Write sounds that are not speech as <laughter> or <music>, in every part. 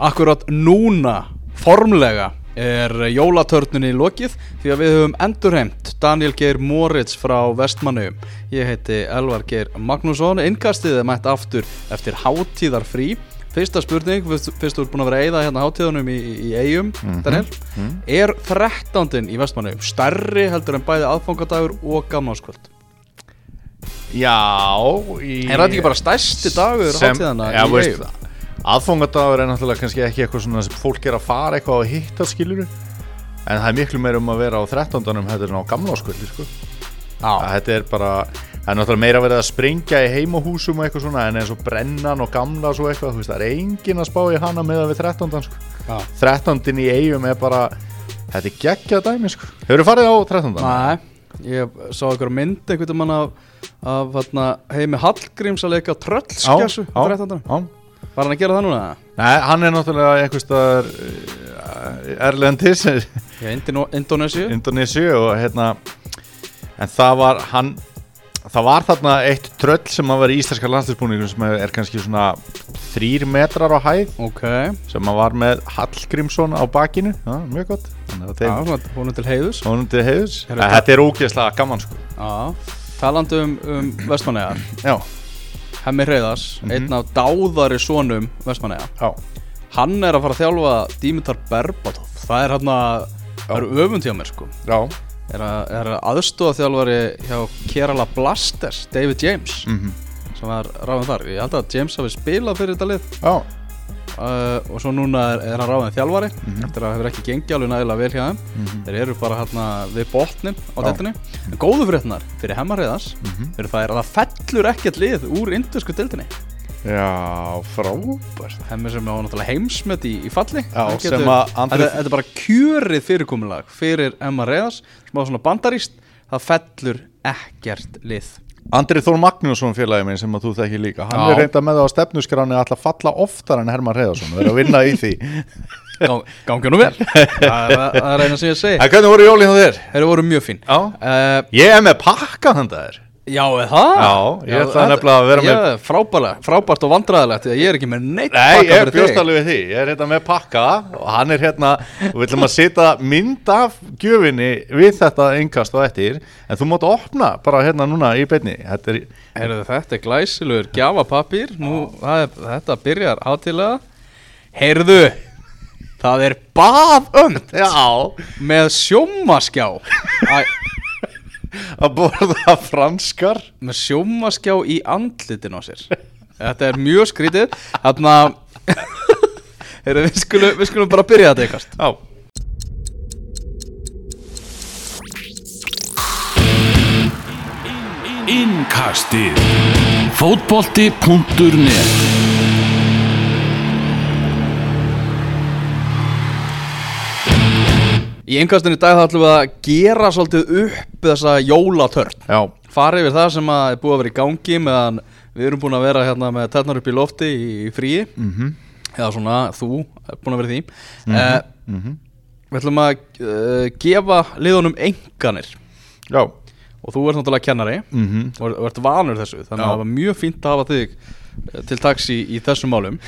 Akkurat núna, formlega, er jólatörnunni lokið því að við höfum endurheimt Daniel Geir Moritz frá Vestmannum. Ég heiti Elvar Geir Magnússon, innkastið er mætt aftur eftir hátíðar frí. Fyrsta spurning, fyrst þú ert búin að vera að eyða hérna hátíðunum í, í, eigum, Daniel, er 13. í Vestmannum stærri heldur en bæði aðfangadagur og gamláskvöld? Já í, Er þetta ekki bara stærsti dagur hátíðana í eigum? Aðfangadagur er náttúrulega kannski ekki eitthvað svona sem fólk er að fara eitthvað og hitta skiluru En það er miklu meira um að vera á 13. heldur en á gamla áskvöldi sko. Þetta er bara, það er náttúrulega meira verið að springja í heimahúsum eitthvað svona En eins og brennan og gamla svo eitthvað, veist, það er engin að spá í hana með við 13. Sko. já. 13. í eigum er bara, þetta er geggjað dæmi sko. Hefur farið á 13. Nei, ég sá einhver mynd einhvern veginn af, af heimi Hallgríms að leika tröllskessu Já, já, 13. Var hann að gera það núna? Nei, hann er náttúrulega einhvers staðar uh, Erlendis. Indonésiu Indonésiu og hérna en það var hann það var þarna eitt tröll sem að vera í íslenska landslisbúningum sem er kannski svona þrýr metrar á hæð. Ok, sem að var með Hallgrímsson á bakinu. Já, mjög gott. Er til heiðus honum til heiðus þetta er ógeðslega gaman sko. Já, talandi um, um Vestmannegar já, Hemmi Hreiðars, Mhm. einn af dáðari sonum Vestmannega já, Hann er að fara að þjálfa Dimitar Berbatov. Það er hann að, það eru öfund hjá mér sko. Já. Er, að, er aðstofa þjálfari hjá Kerala Blasters, David James mm sem var ráðan þar. Ég held að James hafi spilað fyrir þetta lið. Já, uh, og svo núna er, er hann ráðin þjálfari Mhm. eftir að hefur ekki gengið alveg nægilega vel hjá þeim Mhm. þeir eru bara hérna við botnin á Já. deltinni en góðu fréttnar fyrir hemmarriðas Mhm. fyrir það er að það fellur ekkert lið úr indusku deltinni já, frábært hemmir sem á náttúrulega heimsmet í, í falli Já, Hann sem að Andri- þetta, er bara kjörið fyrirkomulag fyrir hemmarriðas sem á svona bandaríst það fellur ekkert lið Andri Þór Magnússon félagi minn sem að þú þekki líka hann Já. er reynda með það á stefnuskráni að alltaf falla oftar en Herman Reyðarsson og er að vinna í því. <laughs> Gang, gangi nú vel. Það, er- það er eina sem ég segi. En hvernig voru jólinn á þér? þeir voru mjög fín. Já. Uh, Ég er með pakka þannig þér Já, er það? Já, ég ætla nefnilega að vera með- Já, frábært, frábært og vandræðilegt að ég er ekki með neitt Nei, pakka ég fyrir þig. alveg við því. Ég er hérna með pakka og hann er hérna og við ætlum að setja mynd af gjöfinni við þetta yngast og eftir en þú mátt opna bara hérna núna í beinni. Þetta er, Heyrðu, þetta er glæsilegur gjafapapír Nú, er, þetta byrjar átilega Heyrðu, það er baðönd já, með sjómaskjá Æ, að borða franskar. Með sjómaskjá í andlitin á sér. Þetta er mjög skrítið. Þarna <laughs> Heyrðu, við skulum, við skulum bara byrja þetta eitthvað Já. Innkastið. Fótbolti.net Í einhverstun í dag þá ætlum við að gera svolítið upp þessa jólatörn. Já, fara yfir það sem að er búið að vera í gangi meðan við erum búin að vera hérna með ternar upp í lofti í fríi. Mhm, eða svona þú er búin að vera því. Mm mhm. Við ætlum að uh, gefa liðunum enganir Já, og þú ert náttúrulega kennari mhm. og, ert vanur þessu þannig Já. að það var mjög fínt að hafa þig eh, til taks í, í þessum málum.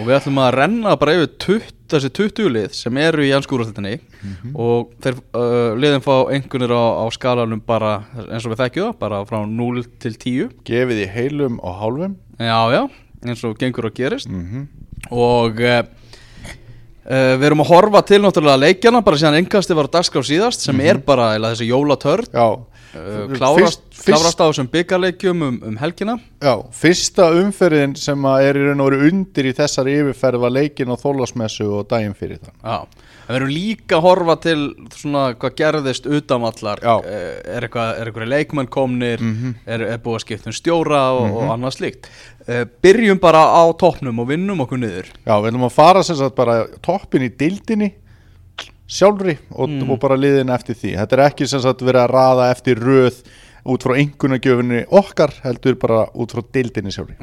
Og við ætlum að renna bara yfir 20, þessi 20 lið sem eru í ennskúrastöldinni Mhm. og þeir uh, liðin fá engunir á, á skalanum bara eins og við þekkjum það, bara frá 0 til 10 Gefið í heilum og hálfum. Já, já, eins og gengur og gerist. Mhm. Og uh, uh, við erum að horfa til náttúrulega leikjana bara síðan engasti var á dagskrá síðast sem er bara eða, þessi jólatörn. Já klárast, Fyrst- klárast á þessum byggarleikjum um, um helgina. Já, fyrsta umferðin sem er í raun og veru undir í þessari yfirferð var leikin á þólasmessu og daginn fyrir það Já, við erum líka að horfa til svona hvað gerðist utanvallar. Eh, er eitthvað, leikmenn komnir? Er, er búið að skipta um stjóra og, og annað slíkt? Uh, byrjum bara á toppnum og vinnum okkur niður. Já, við ætlum að fara sem sagt bara toppin í dildinni sjálfri og, og bara liðin eftir því. Þetta er ekki sem sagt verið að raða eftir röð út frá einhvernagjöfinni okkar heldur bara út frá dildinni sjálfri.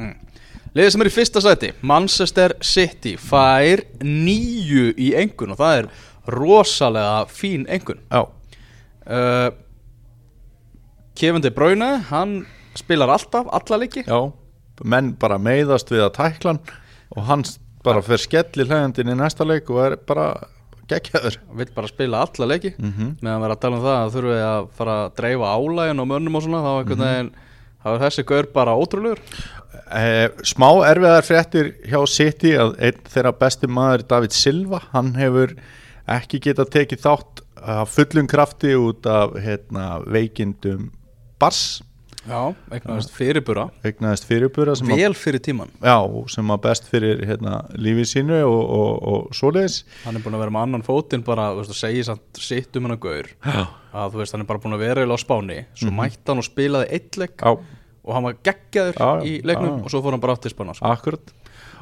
Liðið sem er í fyrsta sæti, Manchester City fær nýju í engun og það er rosalega fín engun Já, uh, Kevin De Bruyne, hann spilar alltaf, alla leiki. Já, menn bara meiðast við að tæklan og hann bara fyrir skelli hlægandinn í næsta leik og er bara geggjaður vill bara spila alla leiki. Mm meðan vera að tala um það að þurfi að fara að dreifa álægin og mönnum og svona þá Mhm. einhvern veginn þá er þessi gaur bara ótrúlegur. Eh, smá erfiðar fréttir hjá City að einn þeirra besti maður David Silva, hann hefur ekki getað tekið þátt fullum krafti út af hérna, veikindum Bars já, eignast fyrirbura sem, að, vel fyrir tíman já, sem að best fyrir hérna, lífið sínu og, og, og svoleiðis. Hann er búin að vera með annan fótinn bara, þú veist, að segja samt sitt um hennar gaur. Já, að þú veist, hann er bara búin að vera eiginlega á spáni svo mætti hann og spilaði eitt já. og hann var geggjaður Já, í leiknum já, og svo fór hann bara átt til spána sko. Akkurat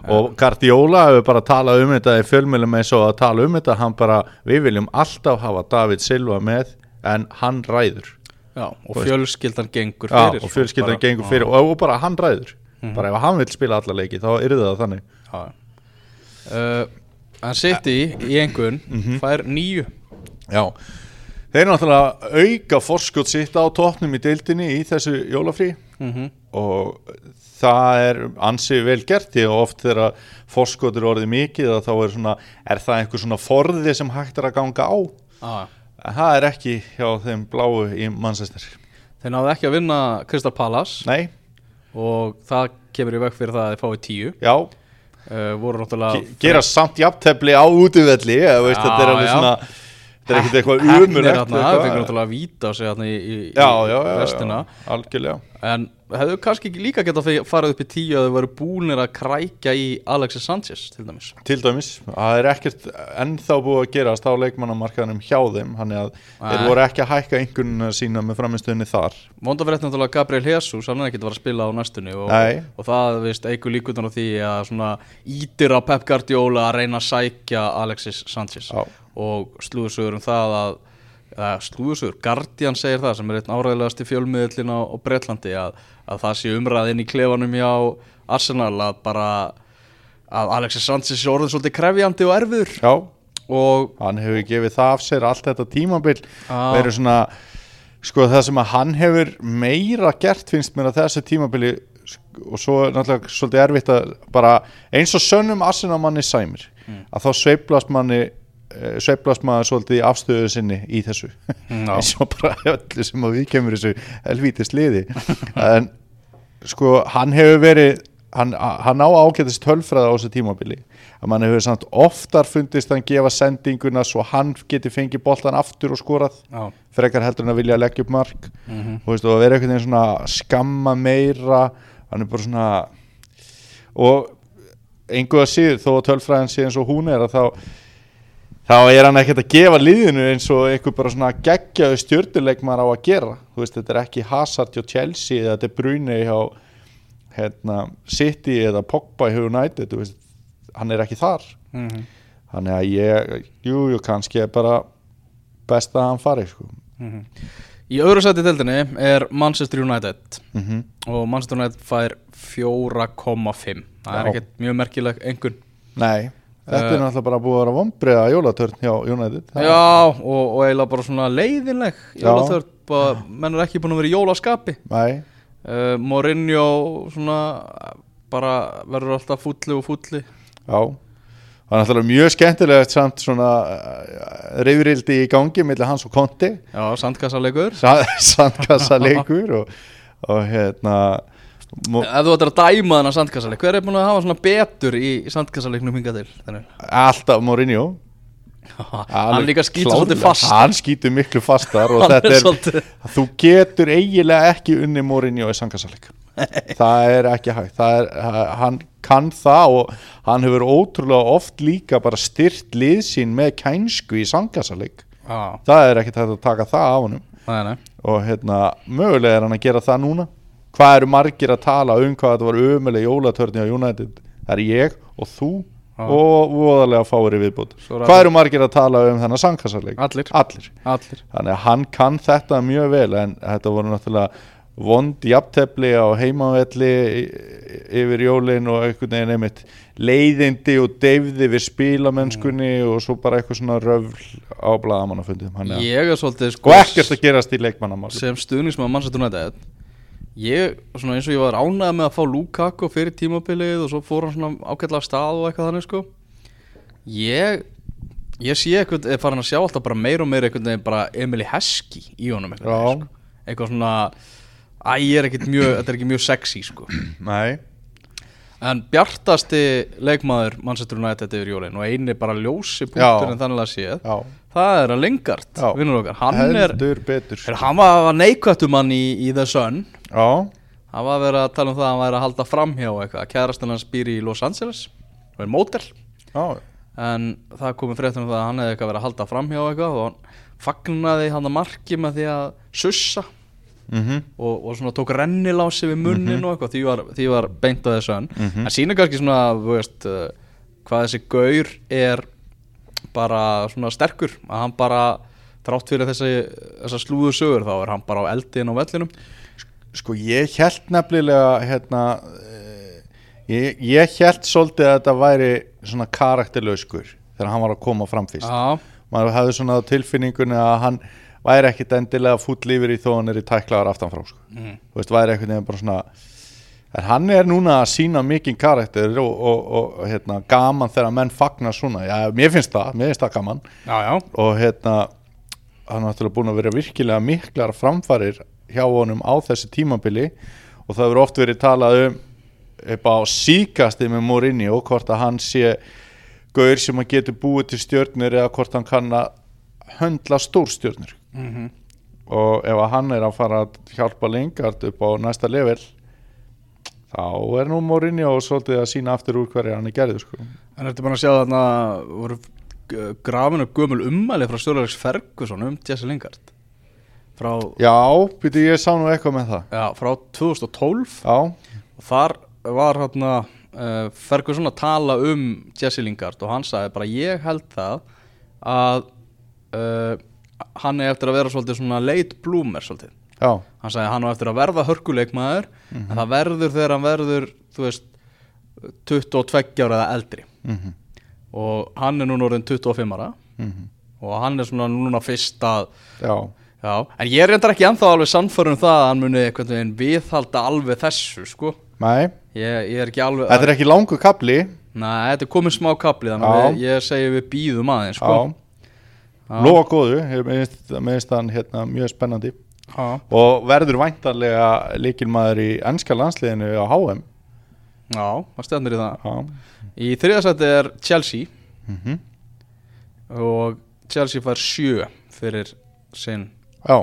og Guardiola hefur bara talað um þetta í fjölmjölum eins og að tala um þetta. Hann bara, við viljum alltaf hafa David Silva með en hann ræður já, og fjölskyldan gengur Já, fyrir og fjölskyldan bara- gengur fyrir. Og, og bara hann ræður. Bara ef hann vil spila alla leiki þá er það þannig. Já, já. Uh, hann sitt í í engun Mhm. fær nýju Já, þeir eru náttúrulega auka forskot sitt á tóknum í deildinni í þessu jólafrí. Mm og það er ansið vel gert því að oft þegar forskot er orðið mikið þá er svona er það einhver svona forði sem hægt er að ganga á? Ah. Það er ekki hjá þeim bláu í Manchester. Þeir náðu ekki að vinna Crystal Palace. Nei, og það kemur í veg fyrir það að þeir fái tíu. Já, uh, gera samt jafntefli á Já, þetta er alveg já. svona þetta er ekkert eitthvað þarna, það fengur náttúrulega að víta sig í, í, í já, já, algjörlega. En hefðu kannski ekki líka geta farið upp í tíu að þau voru búinir að krækja í Alexis Sanchez til dæmis. Til dæmis, það er ekkert ennþá búið að gerast á leikmannamarkaðanum hjá þeim þannig að þeir voru ekki að hækka einhvern sína með framistöðinni þar. Fyrir þetta náttúrulega Gabriel Jesus, hann er ekkert að fara að spila á næstunni og, og það veist eigur líkundan á því að svona ítir á Pep Guardiola að reyna að sækja Alexis Sanchez. Já. og slúðursögur um það að slúðursögur, Guardian segir það sem er einn áræðilegast í fjölmiðlina á, Bretlandi að, að það sé umræðin í klefanum hjá Arsenal að bara að Alexis Sanchez er orðin svolítið krefjandi og erfiður. Já, og hann hefur gefið það af sér allt þetta tímabil. Já. verið svona sko það sem að hann hefur meira gert finnst mér að þessu tímabili sk- og svo er náttúrulega svolítið erfitt að bara eins og sönnum Arsenal-manni sæmir að þá sveiflast manni eh, sveiflast maður svolítið í afstöðu sinni í þessu. Eins og bara öllu sem að við kemur þessu helvítið sliði. <laughs> En sko hann hefur verið hann, hann á ágætist tölfræða á þessu tímabili. Að mann hefur samt oftar fundist hann gefa sendinguna svo hann geti fengið boltan aftur og skorað. Já, frekar heldur en að vilja leggja upp mark. Mhm. og veist, og að vera einhvern veginn svona skamma meira hann er bara svona og einhver að síður þó að tölfræðin sé eins og hún er að þá þá er hann ekkert að gefa liðinu eins og einhver bara svona geggjaðu stjörnuleikmar á að gera. Þú veist þetta er ekki Hazard hjá Chelsea eða De Bruyne hjá hérna, City eða Pogba hjá United veist, hann er ekki þar. Mhm, þannig að ég, jú, jú, kannski er bara best að hann fari sko. mhm. Í öðru sæti deildinni er Manchester United. Mm og Manchester United fær 4,5 það er Já. ekkert mjög merkileg engun Nei, þetta Eh, er náttúrulega bara búið að vera vombriða jólatörn hjá United. Það- Já, og, og eiginlega bara svona leiðinleg Já. jólaþörn, bara, menn er ekki búin að vera í jólaskapi. Nei, uh, Mourinho svona bara verður alltaf fúlli og fúlli. Já. Það er náttúrulega mjög skemmtilegt samt svona uh, reyfrildi í gangi millir hans og Konti Já, sandkassalegur. <laughs> Sandkassa leikur og, og hérna mo- Ef þú ættir að dæma þennan sandkassaleg Hver er búin að hafa svona betur í sandkassalegnum hingað til? Þannig alltaf Mourinho. Hann líka skýtur svolítið fast Hann skýtur miklu fastar og Hann þetta er svolítið- þú getur eiginlega ekki unni Mourinho í sandkassaleik. Það er ekki hægt. Er, hann kann það og hann hefur ótrúlega oft líka bara styrt lið sín með kænsku í sandkassaleik. Já, það er ekkert hægt að taka það af nei. Og hérna, mögulega er hann að gera það núna hvað eru margir að tala um hvað þetta var ömuleg jólatörni á United? Það er ég og þú Já. og voðalega fáir í viðbútt hvað eru margir að tala um þennan sangkassarleik Allir. allir. Allir. Þannig að hann kann þetta mjög vel en þetta voru náttúrulega vond jafntefli á heimavelli yfir jólin og einhvern veginn einmitt leiðindi og deyfði við spilamennskunni og svo bara eitthvað svona röfl á blaðamannafundum. Hann er Ég er svolítið og sko ekkert að gerast í leikmannamál sem stuðningsmann United Ég, svona eins og ég var ánægð með að fá Lukaku fyrir tímabilið og svo fór hann svona ágætlega af stað og eitthvað þannig sko. Ég, ég sé eitthvað, er farin að sjá alltaf bara meir og meir eitthvað veginn bara Emily Heskey í honum eitthvað, sko. eitthvað svona Æ, ég er ekkert mjög, þetta er ekki mjög sexy sko. <clears throat> Nei. En bjartasti leikmaður Manchester United yfir jólin og eini bara ljósi punktur en þannig að séð Já, Það er að Lingard, vinnur okkar. Hann er, er hann var, var neikvættum hann í, í The Sun. Já, Hann var að vera að tala um það að hann væri að halda framhjá eitthvað. Kærastan hans býr í Los Angeles og er mótel já, En það komið fréttum um það að hann hefði eitthvað verið að halda framhjá eitthvað og hann fagnaði hann að marki með því að sussa. Mhm. Og, og svona tók rennilási við munnin og eitthvað. Því var, því var beint að þessu hann Mhm. en sína kannski svona veist, uh, hvað þessi gaur er bara svona sterkur að hann bara þrátt fyrir þessi, þessa slúðu sögur þá er hann bara á eldin á vellinum Sko ég held nefnilega hérna eh, ég, ég held svolítið að þetta væri svona karakterlauskur þegar hann var að koma fram fyrst Já, maður hafði svona tilfinningunni að hann væri ekkit endilega fúll yfir í þó hann er í tæklaðar aftanfrá sko. mm. þú veist, væri ekkert nefn bara svona en hann er núna að sína mikinn karakter og, og, og hérna, gaman þegar menn fagnar svona. Já, mér finnst það, mér finnst það gaman. Já, já. Og hérna hann er náttúrulega búin að vera virkilega miklar framfarir hjá honum á þessi tímabili. Og það hefur oft verið talað um upp á síkasti með Morinni og hvort að hann sé gaur sem að getur búið til stjörnur eða hvort hann kann að höndla stórstjörnur mm og ef að hann er að fara að hjálpa Lingard upp á næsta level þá er nú Morinni og svolítið að sína aftur úr hverja hann er gerðið sko. En ertu bara að sjá þarna voru g- grafin og gömul ummæli frá Stjórnlegs Ferguson um Jesse Lingard? Frá, já, byrju ég sá nú eitthvað með það. Já, frá 2012 já, og þar var hérna uh, Ferguson að tala um Jesse Lingard og hann sagði bara ég held það að uh, hann er eftir að vera svolítið svona late bloomer svolítið já, hann sagði hann á eftir að verða hörkuleikmaður en það verður þegar hann verður þú veist 22 ára eða eldri. Mhm, og hann er núna orðin 25 ára. Mhm, og hann er svona núna fyrst að já. Já, en ég er reyndar ekki ennþá alveg sannfærum það að hann muni einhvern veginn viðhalda alveg þessu sko. Nei, ég, ég er ekki alveg þetta er ekki langu kapli Nei, þetta er komið smá kapli þannig að ég, segi við býðum aðeins sko. Já, lofa góðu. Ég meðist hann hérna, mjög spennandi Já. og verður væntarlega líkilmaður í ennska landsliðinu á HM Já, það stefnir í það. Já, Í þriðasætti er Chelsea. Mhm, og Chelsea fær sjö fyrir sinn já,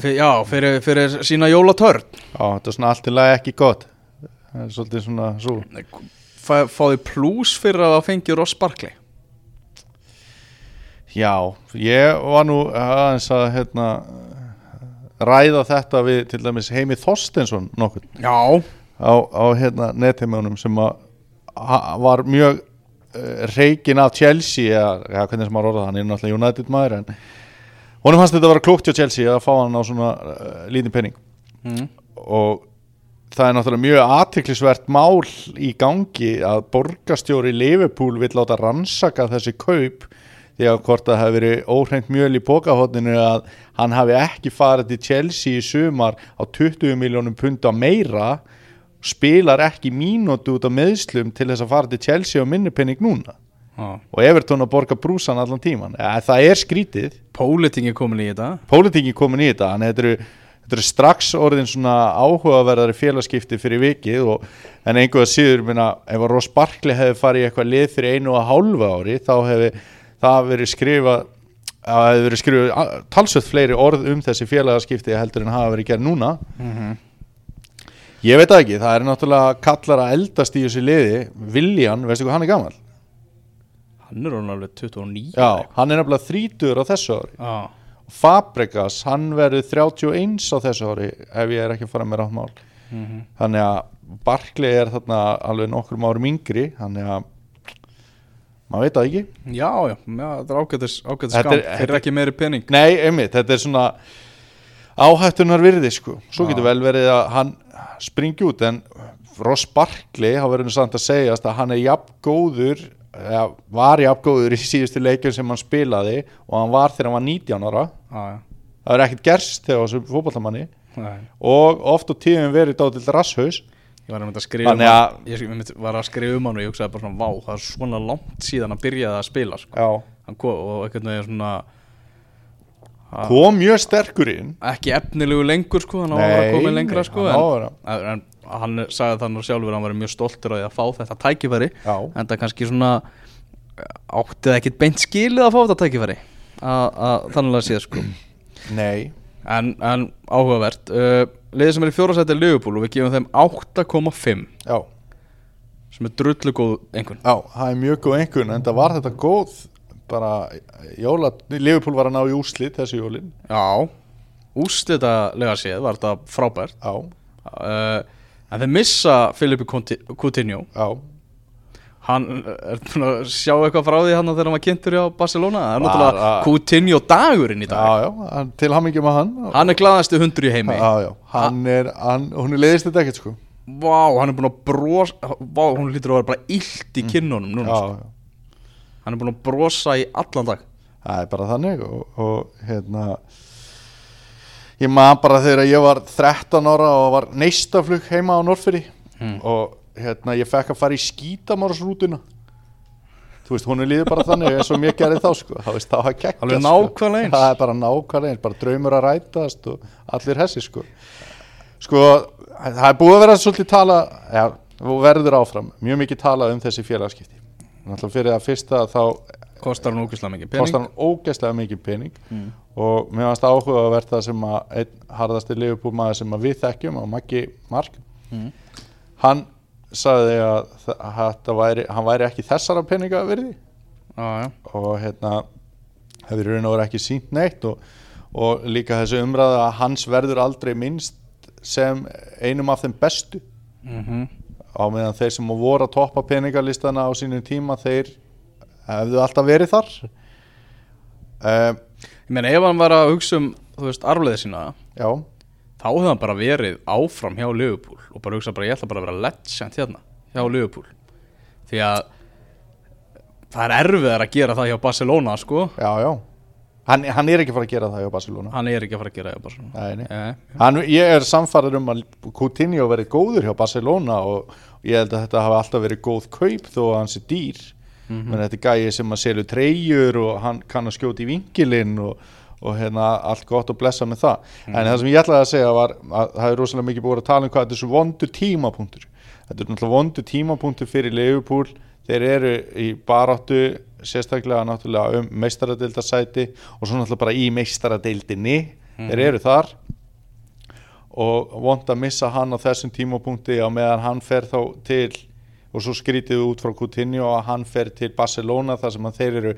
fyr, Já, fyrir, fyrir sína jólatörn. Já, þetta er svona allt í lagi ekki gott. Það er svolítið svona svo. Fá, Fáði plús fyrir að það fengi Ross Barkley Já, ég var nú aðeins að hérna, ræða þetta við til dæmis Heimi Þorstensson nokkur Já. Á, á hérna, netheimjónum sem að var mjög uh, reikin af Chelsea eða ja, hvernig sem maður orða hann er náttúrulega United maður en honum fannst þetta að vera klúkt hjá Chelsea að fá hann á svona uh, lítið penning mm. og það er náttúrulega mjög aðtiklisvert mál í gangi að borgarstjóri Liverpool vill láta rannsaka þessi kaup því að hvort það hefði verið óhreint mjöl í pókahotninu að hann hafi ekki farið til Chelsea í sumar á 20 miljónum punta meira spilar ekki mínútu út á meðslum til þess að fara til Chelsea og minni penning núna. Já. og Everton að borga brúsan allan tíman ja, það er skrítið. Pólitingi komin í þetta. Pólitingi komin í þetta. En þetta eru, þetta eru strax orðin svona áhugaverðari félagskipti fyrir vikið og, en einhverja síður minna, ef að Ross Barkley hefði farið í eitthvað lið fyrir einu og hálfa ári þá hefði það verið skrifa að hefði verið skrifa talsvöld fleiri orð um þessi félagaskipti heldur en hafa verið gerð núna mm -hmm. ég veit það ekki, það er náttúrulega kallar að eldast í þessi liði Viljan, veistu hvað hann er gammal? Hann er alveg 29 Já, hann er nefnilega þrítur á þessu ári Já. Fabregas, hann verður 31 á þessu ári ef ég er ekki að fara með rátt mál Mm -hmm. þannig að Barkley er þarna alveg nokkrum árum yngri þannig að maður veit það ekki? Já, já, já, þetta er ágætis, ágætis skam Þeir eru ekki meiri pening. Nei, einmitt, þetta er svona áhættunar virði sko. Svo Já. getur vel verið að hann springi út en Ross Barkley verður nú samt að segjast að hann er jafn góður eða, var jafn góður í síðustu leikjum sem hann spilaði og hann var þegar hann var 19 ára. Já, það er ekkert gerst þegar þessu fótballamanni Nei. og oft og tíðum verið dátild rasshaus Ég var, að skrifa um að- hann, ég var að skrifa um hann og ég hugsaði bara svona, vá, það er svona langt síðan að byrjaði að spila, sko. Hann kom og einhvern veginn svona, kom mjög sterkur inn ekki efnilegu lengur, sko, hann á að komið lengra, sko, hann að vera en, en hann sagði þannig sjálfur að hann var mjög stoltur á því að fá þetta tækifæri, Já. en það kannski svona, átti það ekkit beint skilið að fá þetta tækifæri, að, að þannig að séð, sko. Nei, En, en áhugavert, uh, liðið sem er í fjórasæti er Liverpool og við gefum þeim 8,5 já. Sem er drullu góð einhvern. Já, það er mjög góð einhvern en það var þetta góð bara jóla, Liverpool var að ná í úslit þessu jólin. Já, úrslitalega séð var þetta frábært. Já, uh, En þeir missa Filipe Couti- Coutinho. Já Hann er búin að sjá eitthvað frá því hann þegar hann var kynntur hjá Barcelona? Það er náttúrulega Coutinho dagurinn í dag. Já, já, til hammingjum að hann. Hann er glaðastu hundur í heimi. Já, já, hann er, hann, hún er leiðist þetta ekkert sko. Vá, hann er búin að brosa Vá, hún lítur að vera bara illt í kinnunum núna sko. já, Hann er búin að brosa í allan dag. Það er bara þannig og, og hérna Ég man bara þegar ég var 13 ára og var neistaflug heima á Norfyri Hmm. og hérna ég fekk að fara í skítamársrútuna Þú veist, hún er líður bara þannig eins og mér gerði þá sko, það veist, það var kekka Alveg nákvæmlega eins. Það er bara nákvæmlega eins, bara draumur að rætast og allir hessi sko. Sko, það er búið að vera svolítið tala, og verður áfram, mjög mikið talað um þessi félagskipti Náttúrulega fyrir að fyrsta þá Kostar hann ógeðslega mikið pening? kostar hann ógeðslega mikið pening. Og mér fannst áhuga að verða sem að einn harðasti Liverpool maður sem að við þekkjum og Maggi Mark hann sagði að að væri, hann væri ekki þessara peninga Já, já. Og hérna hefur raun og verið ekki sínt neitt og, og líka þessi umræða að hans verður aldrei minnst sem einum af þeim bestu. Mm á meðan þeir sem voru að toppa peningalistana á sínum tíma þeir hefðu alltaf verið þar. Um, Ég meina ef hann var að hugsa um, þú veist, arfleðið sína já, þá hefði hann bara verið áfram hjá Liverpool og bara hugsa bara ég ætla bara að vera legend hérna hjá Liverpool. Því að það er erfiðar að gera það hjá Barcelona sko. Já, já. Hann, hann er ekki fara að gera það hjá Barcelona. Hann er ekki fara að gera það hjá Barcelona. Nei, nei. Eh, hann, ég er samfarið um að Coutinho verið góður hjá Barcelona og ég held að þetta hafi alltaf verið góð kaup þó að hann sé dýr. Mhm. menn þetta er gæi sem að selju treyjur og hann kann að skjóta í vingilinn og, og hérna allt gott og blessa með það. Mhm. en það sem ég ætlaði að segja var að það er rosalega mikið búið að tala um hvað þetta er svo vondur tímapunktur. Þetta er náttúrulega vondur tímapunktur fyrir Liverpool. Þeir eru í baráttu sérstaklega náttúrulega um meistaradeildarsæti og svo náttúrulega bara í meistaradeildinni. Þeir eru þar og vond að missa hann á þessum tímapunkti á meðan hann fer þá til og svo skrítið út frá Coutinho að hann fer til Barcelona þar sem þeir eru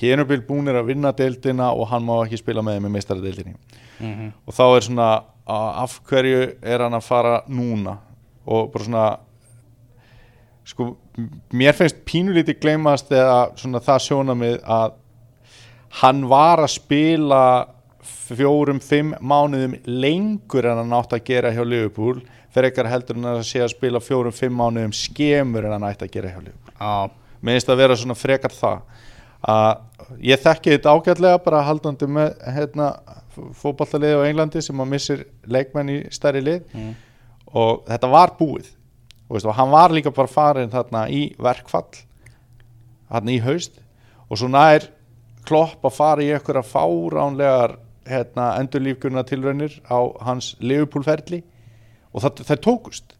hénubil búnir að vinna deildina og hann má ekki spila með þeim í meistaradeildinni. Mhm. og þá er svona af hverju er hann að fara núna? Og bara svona sko, mér finnst pínulítið gleymast eða svona það sjónamið að hann var að spila fjórum, fimm mánuðum lengur en hann átt að gera hjá Liverpool fyrir ekkar heldur en að sé að spila fjórum, fimm mánuðum skemur en hann ætti að gera hjá Liverpool. Já, mér finnst að vera svona frekar það að ég þekki þetta ágætlega bara haldandi með hérna, fótballtalið á Englandi sem að missir leikmenn í stærri lið. Mm. og þetta var búið. Og, veist, og hann var líka bara farin þarna í verkfall þarna í haust. Og svo nær klopp að fara í einhverja fáránlegar hérna, endurlífguna tilraunir á hans Liverpool-ferli. Og það, það tókust.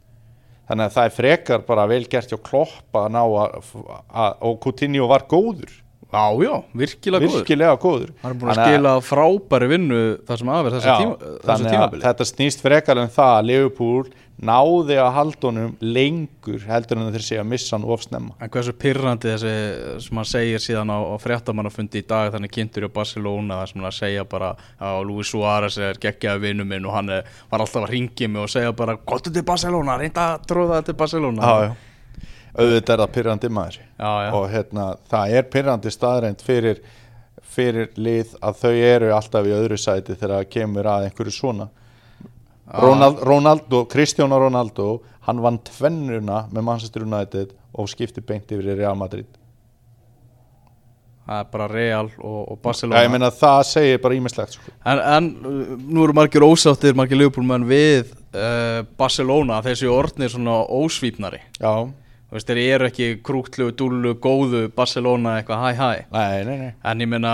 Þannig að það er frekar bara vel gert hjá klopp að ná að, að og Coutinho var góður já, já, virkilega góður. Virkilega góður. Hann er búin að skila frábæri vinnu það sem aðverð þessu, Já, tíma, þessu tímabili. þetta snýst frekar en það að Liverpool náði að halda honum lengur heldur en þeir sé að missa hann of snemma. En hversu pyrrandi þessi sem hann segir síðan á, á fréttamannafundi í dag þannig kynntur í Barcelona þar sem hann að segja bara að Luis Suárez er geggjaði vinnu minn og hann er, var alltaf að ringi mig og segja bara gottu til Barcelona, reynda að tróða til Barcelona. Já, já. Auðvitað er það pyrrandi maður. Já, já. og hérna, það er pyrrandi staðrænt fyrir, fyrir lið að þau eru alltaf í öðru sæti þegar það kemur að einhverju svona. Ronald, Ronaldo, Cristiano Ronaldo hann vann tvennuna með Manchester United og skipti beint yfir í Real Madrid. Það er bara Real og, og Barcelona. ég meina það segir bara ímislegt sko. en, en uh, nú eru margir ósáttir margir Liverpool-menn við uh, Barcelona þessi orðnir svona ósvípnari Já, veist, þeir eru ekki krútlu, dúllu, góðu Barcelona eitthvað hæ hæ nei, nei, nei En ég meina,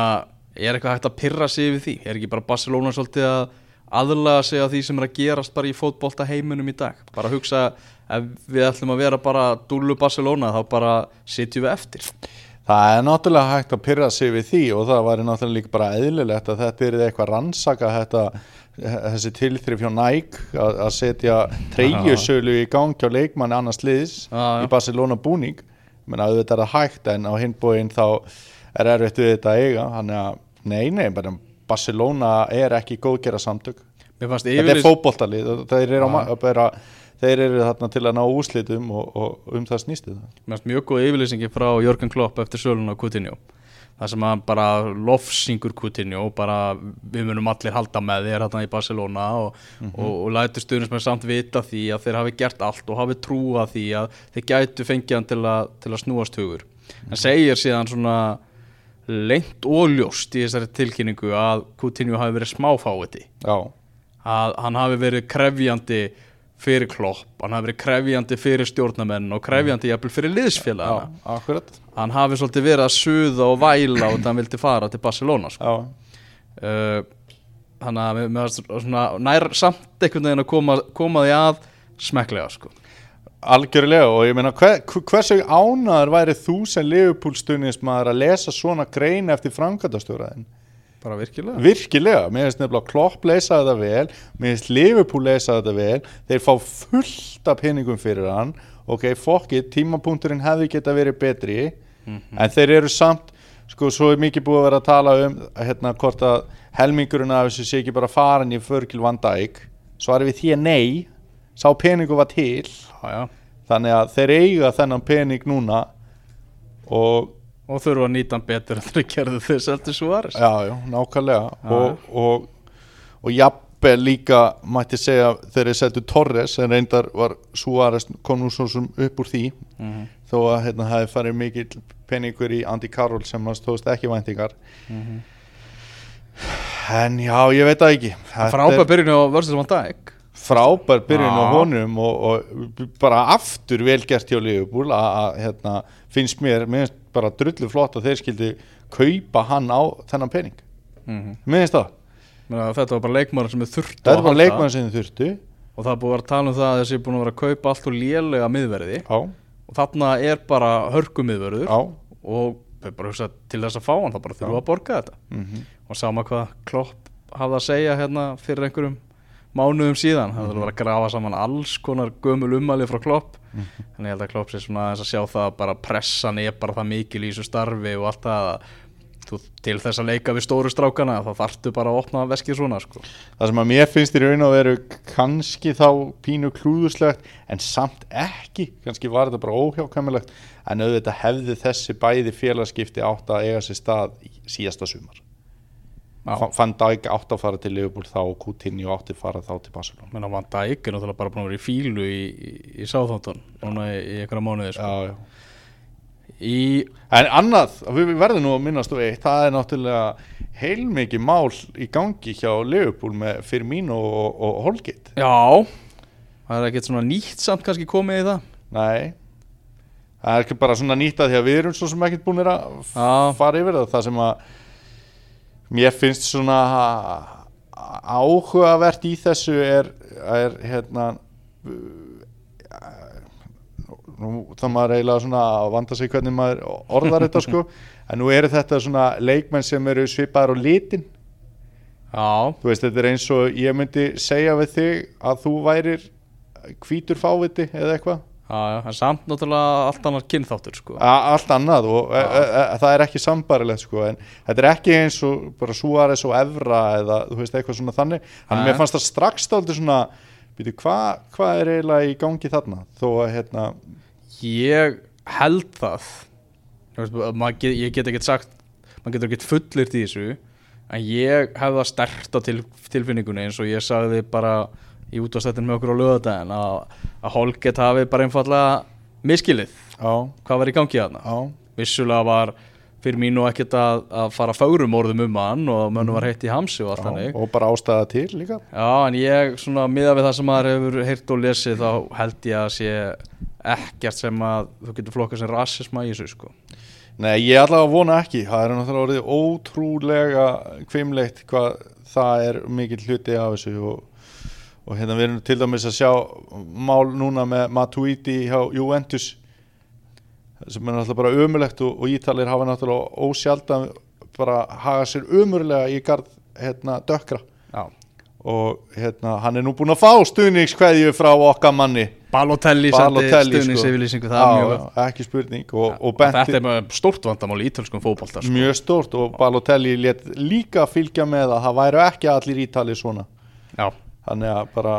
er eitthvað hægt að pyrra sig yfir því? Er ekki bara Barcelona svolítið að aðlaga sig að því sem er að gerast bara í fótbolta heiminum í dag? Bara að hugsa, ef við ætlum að vera bara dúllu Barcelona, þá bara sitjum við eftir. Það er náttúrulega hægt að pyrra sig við því og það væri náttúrulega líka bara eðlilegt að þetta er eitthvað rannsaka þetta, þessi tilþrif hjá Nike að, að setja treyjusölu í gangi á leikmanni annars já. í Barcelona búning. Menn að þetta er það hægt en á hinbóin þá er erfitt við þetta að eiga. Þannig að nei, nei, bara Barcelona er ekki góðgera samtök. Þetta er yfirlýs... fótboltalið og þeir eru, eru þarna til að ná úslitum og, og um það snýstu það mjög góð yfirlýsingi frá Jörgen Klopp eftir sölun á Coutinho. Það sem hann bara lofsingur Coutinho, bara við munum allir halda með þér hérna í Barcelona og, og, og lætur stuðnismenn samt vita því að þeir hafi gert allt og hafi trúa því að þeir gætu fengið hann til að, til að snúast hugur. En segir síðan svona leint og ljóst í þessari tilkynningu að Coutinho hafi verið smáfáiði Já, að hann hafi verið krefjandi fyrir klopp, hann hafi verið krefjandi fyrir stjórnamenn og krefjandi jafnvel fyrir liðsfélagana. já, akkurat Hann hafi svolítið verið að suða og væla og hann vildi fara til Barcelona sko. Uh, Þannig að fannst svona, nær samt einhvern veginn að koma, koma því að smekklega sko. algjörlega og ég meina hver, hversu ánaður væri þú sem Liverpool stuðnismæður að lesa svona grein eftir framkvæmdastjóraðin Bara virkilega. Virkilega, mér finnst nefnilega Klopp lesa þetta vel, mér finnst Liverpool lesa þetta vel, þeir fá fullt af peningum fyrir hann. Ok, fokkið, tímapunkturinn hefði geta verið betri. En þeir eru samt sko, svo er mikið búið að vera að tala um hérna, hvort að helmingurinn af þessu sé ekki bara farin í Virgil van Dijk. Svarið við því að nei. Sá peningu var til. Já, já. þannig að þeir eiga þennan pening núna og Og þurfa að nýta hann betur en þeir gerðu þeir seldu Suárez. Já, já, nákvæmlega. Og, og, og jafnvel líka mætti segja þegar þeir seldu Torres en reyndar var Suárez svo sem upp úr því. Mhm. þó að hérna hafi farið mikill peningur í Andy Carroll sem hann stóðst ekki væntingar. Mhm. en já, ég veit það ekki. Frábær byrjun á Versus Van Dijk. Frábær byrjun á honum og, og bara aftur vel gert hjá að að, hérna, finnst mér, mér finnst bara drullu flott að þeir skildi kaupa hann á þennan pening. Mm mér finnst það, Meina, Þetta var bara leikmaður sem er þurft þetta er bara leikmann sem þið þurftu Og það er búið að tala um það að þessi er búin að vera að kaupa allt og lélega miðverði. Já, Og þarna er bara já. Og bara hugsa til þess að fá hann þá bara þurfa að borga þetta. Mm og sama hvað Klopp hafði að segja hérna fyrir einhverjum mánuðum síðan. Það þurfa að vera að grafa saman alls konar gömul ummæli frá Klopp. En ég held að Klopp sé svona að sjá það að bara pressan er bara það mikil í þessu starfi og allt það að þú, til þess að leika við stóru strákana þá þarftu bara að opna veskið svona sko. Það sem að mér finnst í raun og veru kannski þá pínu klúðuslegt en samt ekki, kannski var þetta bara óhjákvæmilegt en auðvitað hefði þessi bæði félagskipti átt að eiga sér stað síðasta sumar Já. Fa- Van Dijk átt að fara til Liverpool þá og Coutinho átti að fara þá til Barcelona menn að Van Dijk er náttúrulega bara búin að vera í fílu í, í, í Sáþóntun núna í, í einhverja mánuði sko. já, já. í, En annað, við verðum nú að minnast og eitt, það er náttúrulega heilmikið mál í gangi hjá Liverpool með Firmino og, og Holgate já það er ekkert svona nýtt samt kannski komið í það Nei Það er ekki bara svona nýtt að því að við erum svo sem ekkert búinir að fara yfir það Það sem að mér finnst svona áhugavert í þessu er, er hérna það maður eiginlega svona að vanda sig hvernig maður orðar þetta sko. <laughs> En nú eru þetta svona leikmenn sem eru svipaðar á litin. Já, þú veist þetta er eins og ég myndi segja við þig að þú værir hvítur fáviti eða eitthvað já, já, en samt náttúrulega allt annar kynþáttur sko. Allt annað og e, e, e, það er ekki sambarilegt sko en þetta er ekki eins og bara Suárez og Evra eða þú veist eitthvað svona þannig Nei. mér fannst það strax stáldi svona byrju hvað hva er eiginlega í gangi þarna þó að hérna Ég held það get, Ég get ekki sagt maður getur ekki fullirt í þessu en ég hef það stert á til, tilfinningunni eins og ég sagði bara í útastættin með okkur á lögadaginn að, að Holget hafi bara einfallega miskilið á, hvað var í gangi þarna. Á, vissulega var fyrir mín og ekkert að, að fara fárum orðum um hann og mönnum var heitt í hamsi og allt þannig. og bara ástæða til líka. Já, en ég svona miða við það sem maður hefur heyrt og lesið þá held ég að sé ekkert sem að þú getur flokkað sem rassisma í þessu sko. Nei, ég að vona ekki. Það er náttúrulega orðið ótrúlega kvimleitt hvað það er mikill hluti af þessu og, og hérna við erum til dæmis að sjá mál núna með Matuidi hjá Juventus sem er náttúrulega bara ömulegt og, og Ítalir hafa náttúrulega ósjaldan bara haga sér ömurlega í gard hérna dökkra. Já. Og hérna hann er nú búinn að fá stuðningskveðju frá okkar manni. Balotelli Balotelli, sko. stuðningsyfirlýsingu það er mjög ekki spurning. Og, og Þetta er með stórt vandamál í ítölskum fótbolta sko. mjög stórt og Balotelli let líka fylgja með að það væru ekki allir ítali svona. Já, þannig að bara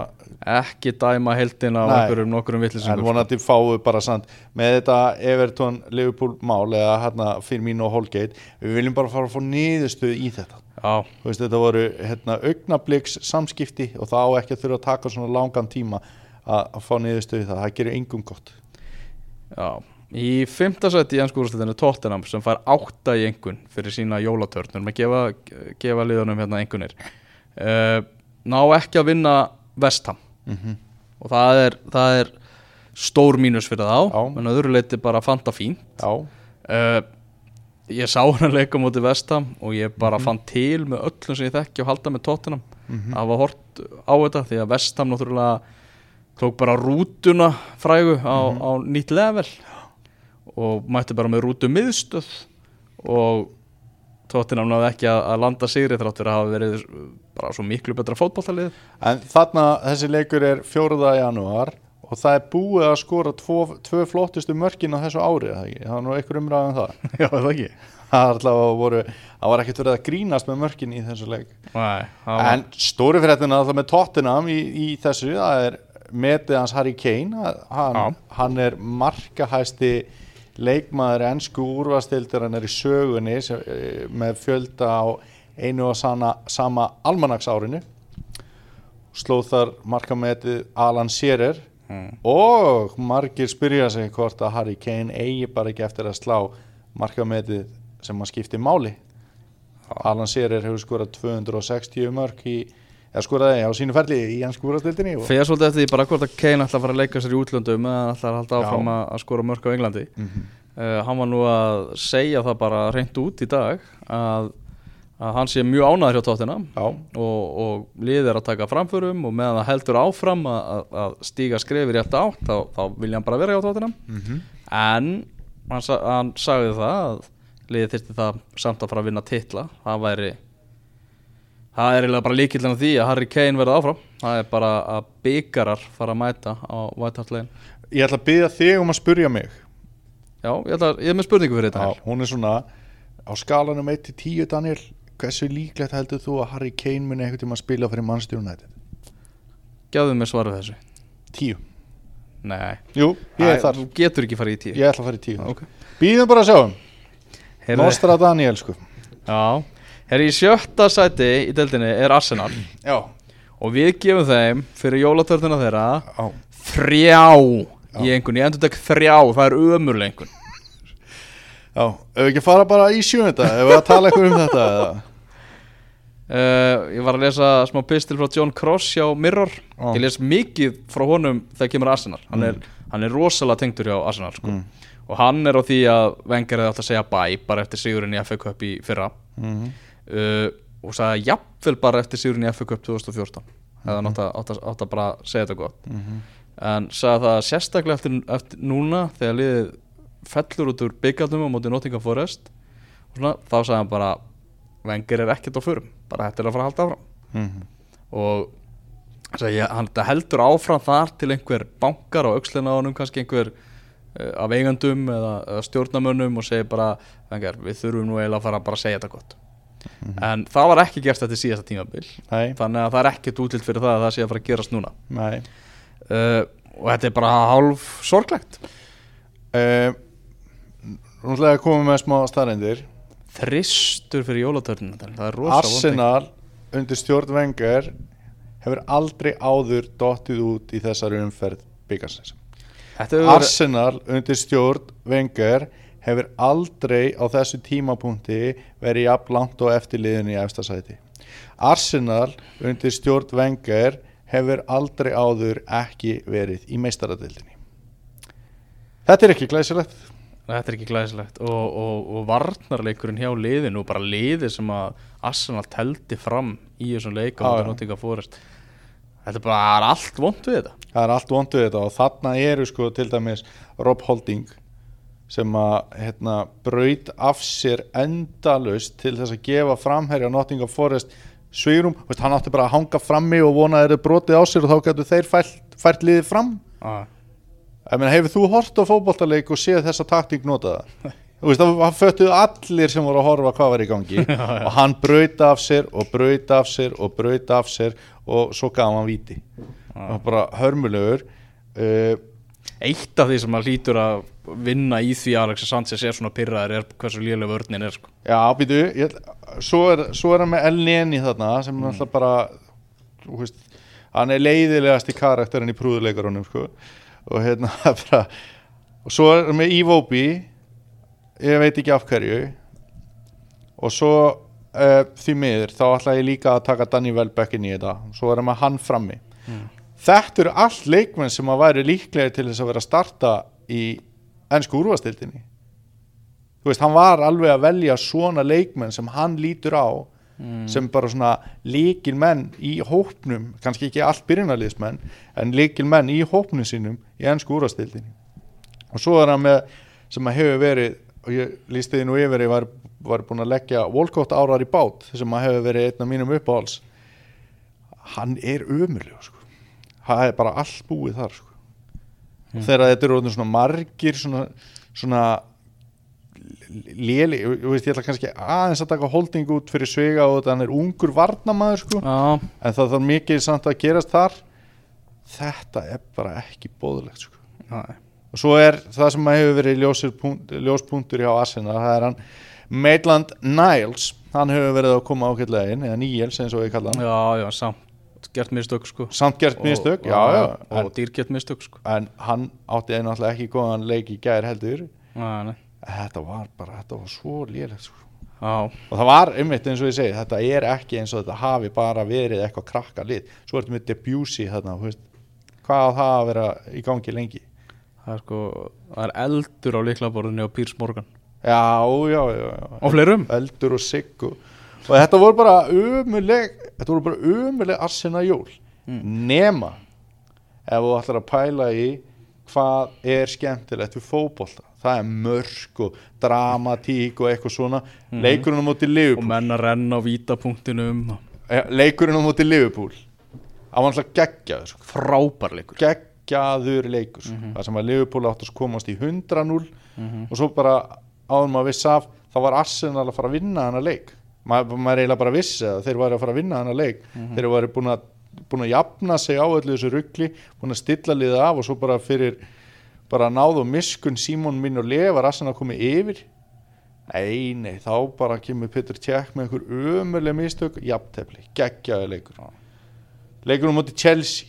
ekki dæma heldin á einhverjum nokkurum en vitlisingum vonandi fáu bara samt með þetta Everton Liverpool mál eða hérna Firmino og Holgate við viljum bara fara að fá niðurstöðu í þetta. Veist, þetta voru hérna, augnabliks samskipti og það á ekki að þurfa að taka svona langan tíma að, að fá niðurstöðu í það, það gerir engum gott. Já. Í fymta sæti í ennskúrústildinu Tottenham sem fær átta í engun fyrir sína jólatörnur. Með gefa, gefa liðunum hérna engunir uh, ná ekki að vinna Vestham mm og það er, það er stór mínus fyrir þá en að öðru leiti bara fanta fín Já, uh, ég sá hann að leika mútið Vestham og ég bara Mhm. fann til með öllum sem ég þekki og halda með Tottenham. Mhm. að hafa hort á þetta því að Vestham náttúrulega tók bara rútuna frægu á, Mhm. á nýtt level og mætti bara með rútu miðstöð og Tottenham náði ekki að, að landa sigri þrátt fyrir að hafa verið bara svo miklu betra fótballtalið En þarna þessi leikur er 4. janúar og það er búið að skora tvo, tvö flottustu mörkin á þessu ári eða ekki? það er nú einhver umræðan það <laughs> Já, það ekki það, voru, það var ekkert verið að grínast með mörkin í þessu leik Nei, það var- en stóri fréttina það með Tottenham í, í þessu það er metið hans Harry Kane hann, hann er markahæsti leikmaður ennsku úrvastildar hann er í sögunni sem, eh, með fjölda á einu og sama, sama almanaksárinu. Slóð þar markametið Alan Shearer. Mm. og margir spyrja sig hvort að Harry Kane eigi bara ekki eftir að slá markametið sem að skipti máli. Alan Shearer hefur skorað 260 mörg í, eða skoraði á sínu ferli í hans skúrastildinni og Fyrir svolítið eftir því bara hvort að Kane að fara að leika sér í útlöndum eða að halda Já. áfram að, að skora mörk á Englandi Mhm. uh, Hann var nú að segja það bara reynd út í dag að, að hann sé mjög ánæður hjá tóttina Já, og, og liðið er að taka framförum og meðan það heldur áfram að, að, stíga skrefir rétt átt þá, þá vilja hann bara vera hjá tóttina Mhm. en hann, hann sagði það að liðið þyrfti það samt að fara að vinna titla það væri það er eiginlega bara líkillin af því að Harry Kane verði áfram. Það er bara að byggarar fara að mæta á White Hart Lane. Ég ætla að byggja þig um að spurja mig. Já, ég, ætla, ég er með spurningu fyrir þetta Já, hún er svona á skalanum 1 til 10 Daniel. Hversu líklegt heldur þú að Harry Kane muni einhvern tíma að spila fyrir Manchester United? gefðu mér svarið þessu. 10 nei, Jú, ég Æ, getur ekki farið í tíu. Ég ætla að fara í 10 Ok. Býðum bara að sjá um. Nostra Daniel sko. Já, herri í sjötta sæti í deildinni er Arsenal. Já, og við gefum þeim fyrir jólatörnuna þeirra á þrjá. Í einhvern, ég endur tek þrjá. Það er ömurlega einhvern. Já, ef við ekki fara bara í sjönda ef við að tala eitthvað um þetta? Uh, ég var að lesa smá pistil frá John Cross hjá Mirror. Ó. ég les mikið frá honum þegar kemur Arsenal. Hann, er, hann er rosalega tengdur hjá Arsenal sko. Mm. og hann er á því að hefði átt að segja bye bara eftir sigurinn í FA Cup í fyrra. Mhm. Uh, og sagði jafnvel bara eftir sigurinn í Cup 2014 hefði hann átt að, átt, átt að bara segja þetta gott Mhm. en sagði það sérstaklega eftir, eftir núna þegar liðið fellur út úr byggjaldum á móti Nottingham Forest og svona, þá sagði hann bara Wenger er ekkert á förum bara þetta er að fara að halda áfram Mhm. og sagði, hann heldur áfram þar til einhver bankar á aukslina á honum kannski einhver uh, af eigandum eða, eða stjórnamönnum og segir bara við þurfum nú eiginlega að fara bara að segja þetta gott en það var ekki gert þetta síðasta tímabil. Nei, þannig að það er ekkert útlilt fyrir það að það sé að fara að gerast núna. Uh, og þetta er bara hálf sorglegt. Uh, Nú ætla ég að koma með smá staðreindir þristur fyrir jólatörnum það er rosa Arsenal undir stjórn Wenger hefur aldrei áður dottið út í þessari umferð verið Arsenal undir stjórn Wenger hefur aldrei á þessu tímapunkti verið jafn langt og eftirliðin í efstasæti. Arsenal undir stjórn Wenger hefur aldrei áður ekki verið í meistaradildinni. Þetta er ekki glæsilegt. Þetta er ekki glæsilegt og, og, og varnarleikurinn hjá liðinu og bara liði sem að Arsenal teldi fram í þessum leikum og já. Nottingham Forest Þetta er bara allt vond við þetta Það er allt vonduð þetta og þarna eru sko til dæmis Rob Holding sem að hérna, braut af sér endalust til þess að gefa framherja Nottingham Forest Veist, hann átti bara að hanga frammi og vona að þeir eru brotið á sér og þá getur þeir fært, fært liðið fram. Ah. Hefur þú hort á fótboltaleik og séð þessa taktík notaða? <laughs> Það föttuðu allir sem voru að horfa hvað var í gangi. <laughs> Og hann braut af sér og braut af sér og braut af sér og svo gaf hann víti. Og bara hörmulegur. Uh, Eitt af því sem að hlýtur að vinna í því að Alexis Sanchez er svona pyrraður er hversu lélega vörnin er sko. Já, býtu, ég, svo, er, svo er hann með El Neni þarna sem mm. alltaf bara veist, hann er leiðilegast í karakterin í prúðuleikarunum sko. og hérna <laughs> bara, og svo er hann með Ivobi ég veit ekki af hverju og svo uh, því miður þá ætla ég líka að taka Danny Welbeck inn í þetta svo er hann með hann frammi þetta eru allt leikmenn sem að væri líklega til þess að vera að starta í ennsku úrvastildinni þú veist, hann var alveg að velja svona leikmenn sem hann lítur á sem bara svona líkil menn í hópnum, kannski ekki allt byrjunarliðsmenn, en líkil menn í hópnum sínum í ennsku úrvastildinni og svo er hann með sem að hefur verið, og ég lísti því nú yfir ég var, var búin að leggja Volkótt árar í bát, sem að hefur verið einn af mínum uppáhalds. Hann er ömurlega sko. Það er bara allt búið þar sko. og þegar þetta eru svona margir svona, svona léli, veist ég ætla kannski aðeins að taka holding út fyrir svega og hann er ungur varnamaður sko. En það þarf mikið samt að gerast þar. Þetta er bara ekki bóðulegt sko. Og svo er það sem hefur verið punkt, ljóspunktur hjá Arsenal það er hann Maitland Niles hann hefur verið að koma ákveðlega inn eða Níels eins og við kalla hann. Já, já, samt gert mistök sko. samt gert Og- mistök, já, og, já og en, dýrgert mistök sko. en hann átti alltaf ekki góðan leik í gær heldur nei. þetta var bara, þetta var svo lélegt sko. Og það var einmitt eins og ég segi þetta er ekki eins og þetta hafi bara verið eitthvað krakka lit, svo ertu með Debussy þarna, hvað það að vera í gangi lengi það er sko það er eldur á liklaborðinu á Pírs Morgan já, já, já, já. og fleirum eldur og sigg og, og þetta voru bara umuleg þetta voru bara umuleg arsena jól. Nema ef þú ætlar að pæla í hvað er skemmtilegt við fótbolta. Það er mörk og dramatík og eitthvað svona. Leikurinn á móti og Liverpool menn að renna á vítapunktinum leikurinn á móti Liverpool. Á alltaf geggjaður sko. frábær leikur. Geggjaður leikur sko. það sem að Liverpool átt að komast í 100-0 og svo bara áður maður viss af þá var Arsenal að fara að vinna hana leik Ma, maður eiginlega bara vissi að þeir væri að fara að vinna hana leik. Þeir væri búin að, búin að jafna sig á öllu þessu ruggli búin að stilla liða af og svo bara fyrir bara náðu miskun Simon minn og lefar Arsenal komið yfir. Nei, nei, þá bara kemur Petur Tjekk með einhver ömurlega mistök. Jafntefli, geggjaður leikur leikur um móti Chelsea.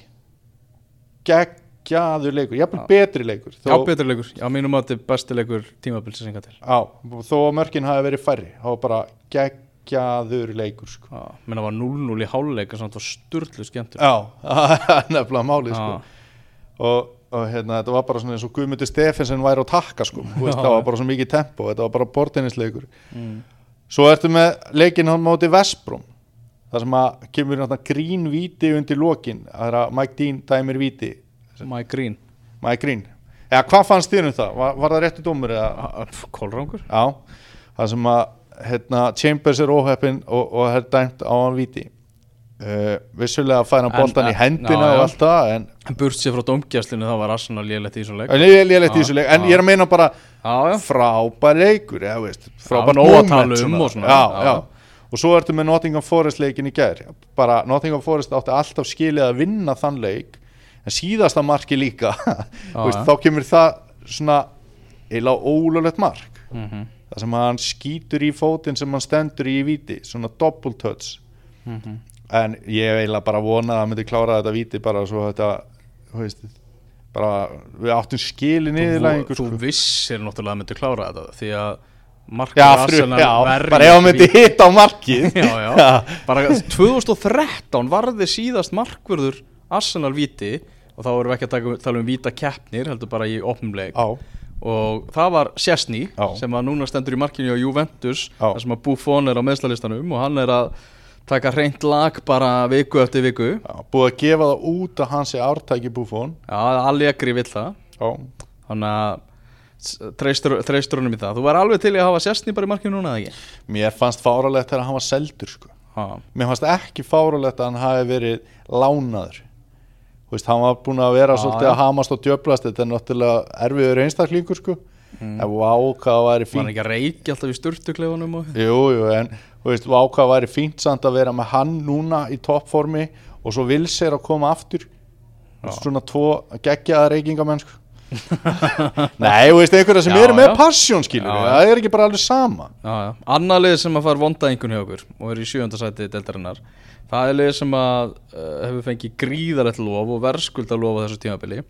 Geggjaður leikur jafnvel betri leikur já, betri leikur, já, mínum að er besti leikur tímabilsins enga til. Á, þó að mörkin hafi verið færri þá var bara geggjaður leikur sko. já, minna var 0-0 í háluleika samt var sturlu skemmtur já, <laughs> það nefnilega málið sko. Og, og hérna, þetta var bara svona eins og Guðmundur Stefensen væri á takka sko. Veist, það var bara svo mikið tempo þetta var bara bortinnisleikur mm. Svo ertu með leikinn á móti Vesbrún þar sem að kemur náttúrulega grín víti undir lokin það er að Mike Dean dæmir víti Mike Green Mike Green eða hvað fannst þér um það? Var, var það réttu dómur eða? Kólrangur Já, það sem að hérna, Chambers er óheppin og, og er dæmt á hann víti. Uh, vissulega fær hann En- boltan í en- hendina já, og allt það en Burt sér frá domgjastlinu þá var Arsenal lélegt í þessum leik. En er lélætt í þessu leik. En ég er að meina bara frábær leikur frábær um svona. og svona. já, Já. og svo ertu með Nottingham Forest leikin í gær. Bara Nottingham Forest átti alltaf skilið að vinna þann leik en síðasta marki líka. <laughs> Þú veist, þá kemur það svona eila ólulegt mark. Mhm, það sem hann skýtur í fótinn sem hann stendur í víti svona double touch mhm. en ég eiginlega bara vona að það myndi klára þetta víti bara svo þetta þú veist, bara við áttum skili niðurlægingu þú sko. vissir náttúrulega að myndi klára þetta því að fru, Arsenal já, verjir bara ef hann myndi hitta á markið <laughs> já, já. bara 2013 varði síðast markvörður Arsenal víti og þá erum við ekki að tala um víta keppnir heldur bara í opnumleik á, og það var Sjessni sem að núna stendur í markinu á Juventus þar sem að Buffon er á meðslalistanum og hann er að taka reynd lag bara viku eftir viku. Já, búið að gefa það út að hann sé ártæki búfón já, Allegri vill það. Já, þannig að treystur, honum í það. Þú var alveg til að hafa Sjessni bara í markinu núna eða ekki? mér fannst fáralegt þegar hann var seldur sko. Mér fannst ekki fáralegt að hann hafi verið lánaður veist, hann var búin að vera Já, svolítið að hamast og djöblast þetta er náttúrulega erfiður einstaklingur sko. Mm. en það væri var fínt hann ekki að reykja alltaf í sturtuklefunum og... jú, jú, en veist, það væri fínt samt að vera með hann núna í toppformi og svo vil sér að koma aftur svona tvo geggjaða reykingamenn sko. <laughs> nei, þú veist, einhverja sem Já, eru með já. passion skilur Já, það er ekki bara alveg sama Já, já. Annað lið sem að fara vonda einhvern hjá okkur og er í sjöndasæti deltarinnar það er lið sem að uh, hefur fengið gríðarlegt lof og verðskulda lof á þessu tímabili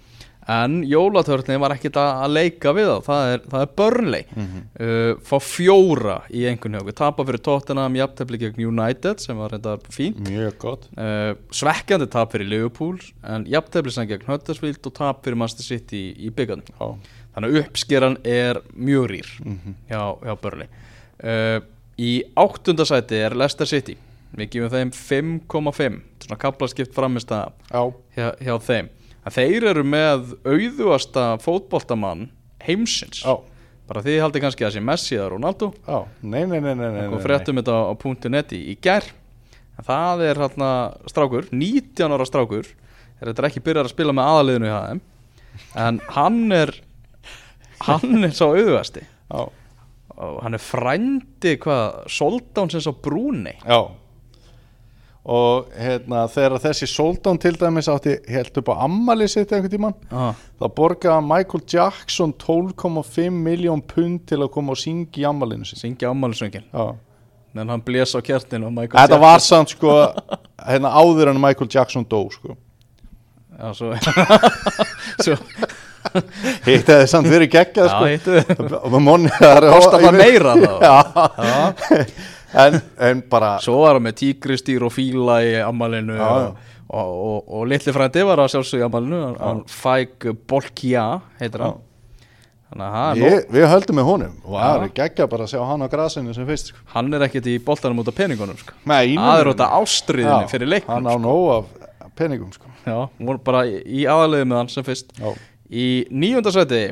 en jólatörnið var ekkit að, leika við þá. Það er, það er börnlei uh, fá fjóra í einhvern okkur tapa fyrir Tottenham, jafntefli gegn United sem var reynda fínt. Mjög gott. Uh, svekkjandi tap fyrir Liverpool en jafntefli sem gegn Huddersfield og tap fyrir Manchester City í, í byggandum já, þannig að uppskeran er mjög rýr hjá, hjá Burnley. Uh, í áttundasæti er Leicester City. Við gefum þeim 5,5 svona kaplaskipt framist að já, hjá, hjá þeim að þeir eru með auðuasta fótboltamann heimsins. Já, bara því haldi kannski að sé Messi eða Ronaldo. Já. Nei, nei, nei, nei, nei, fréttum þetta á, .net í, gær. En það er hérna strákur 19 ára strákur er þetta ekki byrjar að spila með aðaliðinu í HM en hann er hann er sá auðvasti já, og hann er frændi hvað Soldánsins á Brúnei já og hérna þegar þessi Soldán til dæmis átti held upp á ammali sitt einhvern tímann ah, þá borgaði Michael Jackson 12,5 miljón pund til að koma og syngja í ammalinu sitt syngja ámælisöngin já. En hann blés á kjartinu Þetta var samt sko hérna áður en Michael Jackson dó sko. Já, svo, <laughs> svo Hitt hefði samt verið geggjað já, sko. hittu Og með monni það er Kostar það meira þá? Já, já. <laughs> en, <laughs> en bara Svo var hann með tígristýr og fíla í ammælinu Já, já. og, og, og, og litli frændi var að sjálfsögja ammælinu hann, hann Fæk Bolkja heitir hann Þannig að hann, ég, Við höldum með honum Og það Já. er geggjað bara að sjá hann á grasinu sem fyrst sko. hann er ekkert í boltanum út af peningunum sko. Nei, Það er út af ástriðinni fyrir leiknum Hann á nóg af peningum sko. Já, voru bara í, í aðaliði með hann sem fyrst Já, Í níundasæti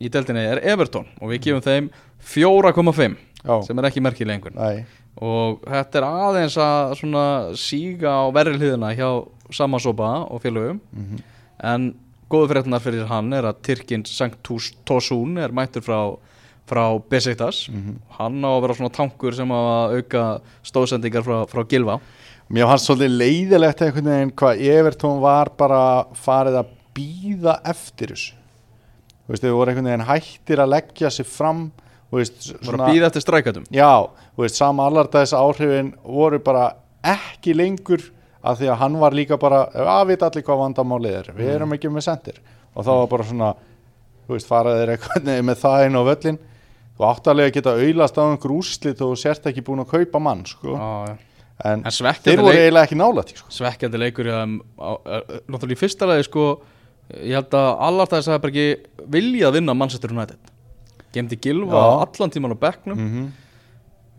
í deltinni er Everton og við gefum þeim 4,5 já, sem er ekki merkileg einhvern nei. Og þetta er aðeins að svona síga á verri hliðina hjá Samasopa og félögum. Mhm. en góðu fréttunar fyrir hann er að Tyrkin Sanctus Tosun er mættur frá, frá Besiktas. Mhm. hann á að vera svona tankur sem að auka stóðsendingar frá, frá Gilva Mér fannst svolítið leiðilegt einhvern veginn hvað Evertón var bara farið að býða eftir þessu. Þú veist, þau voru einhvern veginn hættir að leggja sig fram bara að býða eftir strækatum Já, veist, sama allardæðis áhrifin voru bara ekki lengur af því að hann var líka bara að vita allir hvað vandamálið er við erum ekki með sendir og þá var bara svona veist, faraðir eitthvað <laughs> með það inn á völlin þú áttalega geta auðlast á einhver úrslit og sért ekki búin að kaupa mann sko. Já, já. en, En þeir voru eiginlega ekki nálægt sko. svekkjandi leikur á- náttúrulega í fyrsta lagi sko ég held að allar þess að bara ekki vilja að vinna Manchester United gemdi Gilva allan tíman á bekknum. Mm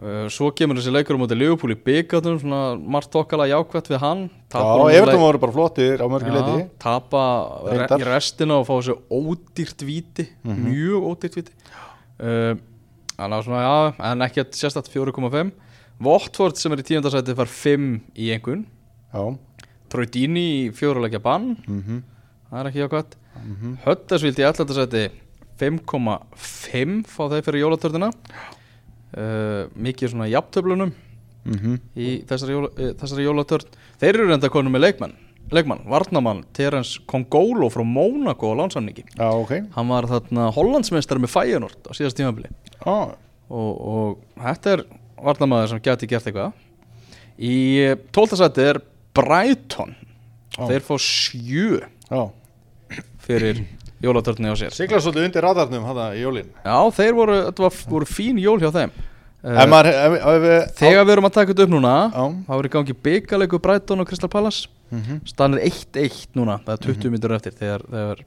uh, svo kemur þessi leikur á móti Liverpool í byggatum svona margt okkala jákvæmt við hann. Já, honum Evertón voru bara flottir á mörgu leiti. Já, tapa re Reyndar. í restina og fá þessu ódýrt víti Mhm. mjög ódýrt víti. Uh, þannig að svona já en ekkert sérstætt 4,5 Watford sem er í tíundasæti far 5 í Troy Dini í fjóruleikja bann. Mm það er ekki jákvæmt mm -hmm. Höttersvild í allættasæti 5,5 fá þeir fyrir jólatörnina. Uh, mikið svona jafntöflunum Mhm. í þessari, jóla, uh, þessari jólatörn. Þeir eru reynda konum með leikmann leikmann, varnamann, Terence Kongolo frá Mónaco á lánsamningi Já, ok. Hann var þarna Hollandsmeistar með Feyenoord á síðast tímabili. Já, og, og þetta er varnamaður sem geti gert eitthvað. Í tóltasæti er Brighton. Já. þeir fá sjö fyrir jólatörnni á sér. Sigla svolítið undir radarnum hann í jólin. Já, þeir voru, þetta var, voru fín jól hjá þeim. Ef uh, maður, ef, ef við Þegar við erum að taka þetta upp núna þá er í gangi byggalegu Brighton og Crystal Palace. Mhm. Stanir 1-1 núna, það er 20 mm eftir þegar, þegar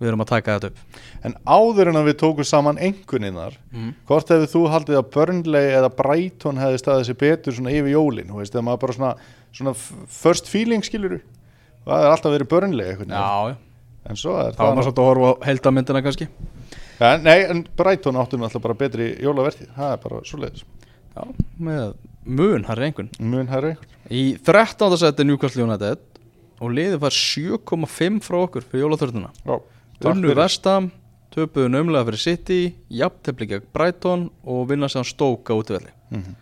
við erum að taka þetta upp. En áður en að við tókum saman enguninnar mm. Hvort hefur þú haldið að Burnley eða Brighton hefði staðið sér betur svona yfir jólin? Þú veist, þegar maður bara svona, svona first feeling skilur Það er alltaf verið Burnley veginn. Já, já, En svo er þá var svolítið að horfa á heldamyndina kannski ja, Nei, en Brighton áttum alltaf bara betri jólavertið Það er bara svoleiðis Já, með mun, það er einhvern Mun herri einhvern Í 13. seti Newcastle United og liðið var 7,5 frá okkur fyrir jólaþörnuna Unnu. Vestam, töpuðu nömlega fyrir City, jafntefli gegn Brighton og vinna sér stóka útvelli Mhm.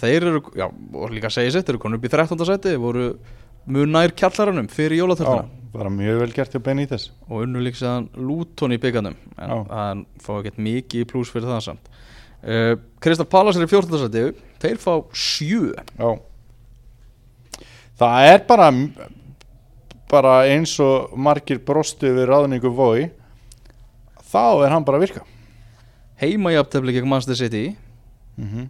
Þeir eru, já, og líka sér, þeir eru konum upp í 13. seti, voru mun nær kjallaranum fyrir Já, jólaþörnuna bara mjög vel gert hjá Benítez. Og unnu líka séðan Luton í byggarnum en það fá ekkert mikið í pluss fyrir það samt. Uh, Kristal Palace er í 14. seti þeir fá 7 Já. Það er bara bara eins og margir brostu við ráðningu Voi þá er hann bara að virka. Heima jafntefli gegn Manchester City. Mm -hmm.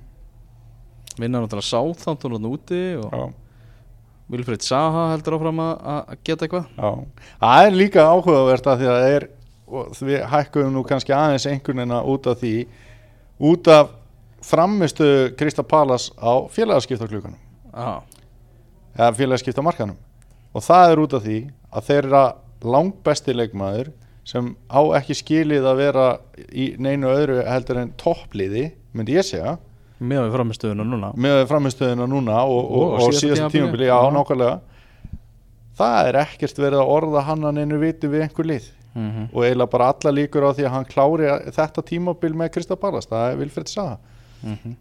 vinna náttúrulega Southampton og úti og Já, Wilfried Zaha heldur áfram að geta eitthvað. Já. Það er líka áhugavert að því að það er við hækkuðum nú kannski aðeins einhvern veginn út af því út af framistu Krista Palas á félagaskiptaklukanum eða félagaskiptamarkanum og það er út af því að þeirra langbesti leikmaður sem á ekki skilið að vera í neinu öðru heldur en toppliði myndi ég segja með við framistöðuna núna með framistöðuna núna og, og, Og og, síðasta tímabili. já, nákvæmlega það er ekkert verið að orða hann að neinu viti við einhver lið mm -hmm. og eiginlega bara alla líkur á því að hann klári þetta tímabil með Krista Ballas það er Vilfred Saha Mhm.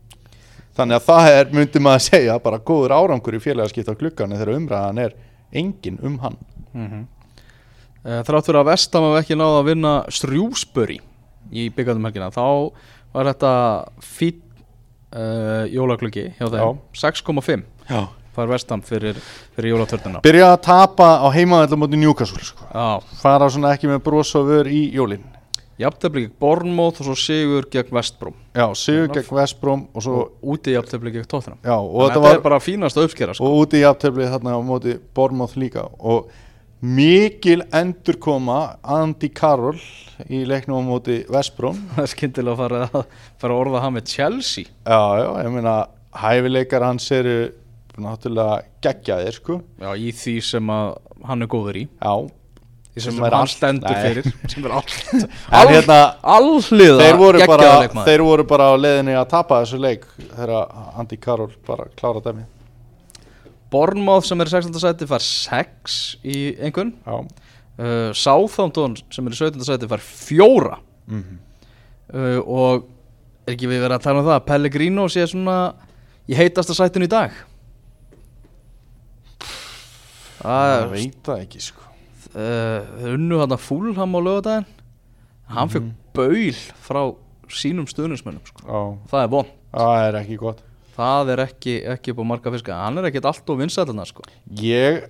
þannig að það er, myndi maður að <laughs> segja bara góður árangur í félagaskipta klukkan þegar umræðan er engin um hann Mm Þrátt fyrir að Vestam hafa ekki náða að vinna Strjúsbury í byggandum helgina þá var þetta fýtt uh, jólaklukki hjá þeim. 6,5 já. far Vestam fyrir, fyrir jólatörnuna byrja að tapa á heimaðalum móti Newcastle sko. Fara svona ekki með vör í jólin. Jafntefli gegn Bournemouth og svo sigur gegn Vestbróm já, sigur gegn Vestbrom og svo og úti jafntefli gegn Tottenham. Já, og þetta var er bara fínast að uppskera sko. og úti í aftöfli þarna á móti Bournemouth líka. Og mikil endurkoma Andy Carroll í leiknum á móti Vestbrom <laughs> það er skyndilega að fara að, fara að orða hann með Chelsea. Já, já, ég meina hæfileikar hans eru náttúrulega geggjaðir sko. Já, í því sem að hann er góður í. Já, því sem, Sem hann allt- stendur Nei. fyrir. <laughs> Sem er allt. Hérna alliða þeir voru, bara, geggjaður leikmaður. þeir voru bara á leiðinni að tapa þessu leik þegar Andy Carroll bara klára dæmi Bournemouth sem er í 16. sæti far 6 í einhvern uh, Southampton sem er í 17. sæti far 4 mm uh, og er ekki við verið að tala um það að Pellegrino sé svona í heitasta sætun í dag? Það veit það ekki sko. Uh, unnu hann að fúlham á lögadaginn hann fekk baul frá sínum stuðnismönnum sko. það er von það er ekki gott það er ekki, ekki upp á marga fiska hann er ekkert allt og vinsætluna sko. ég,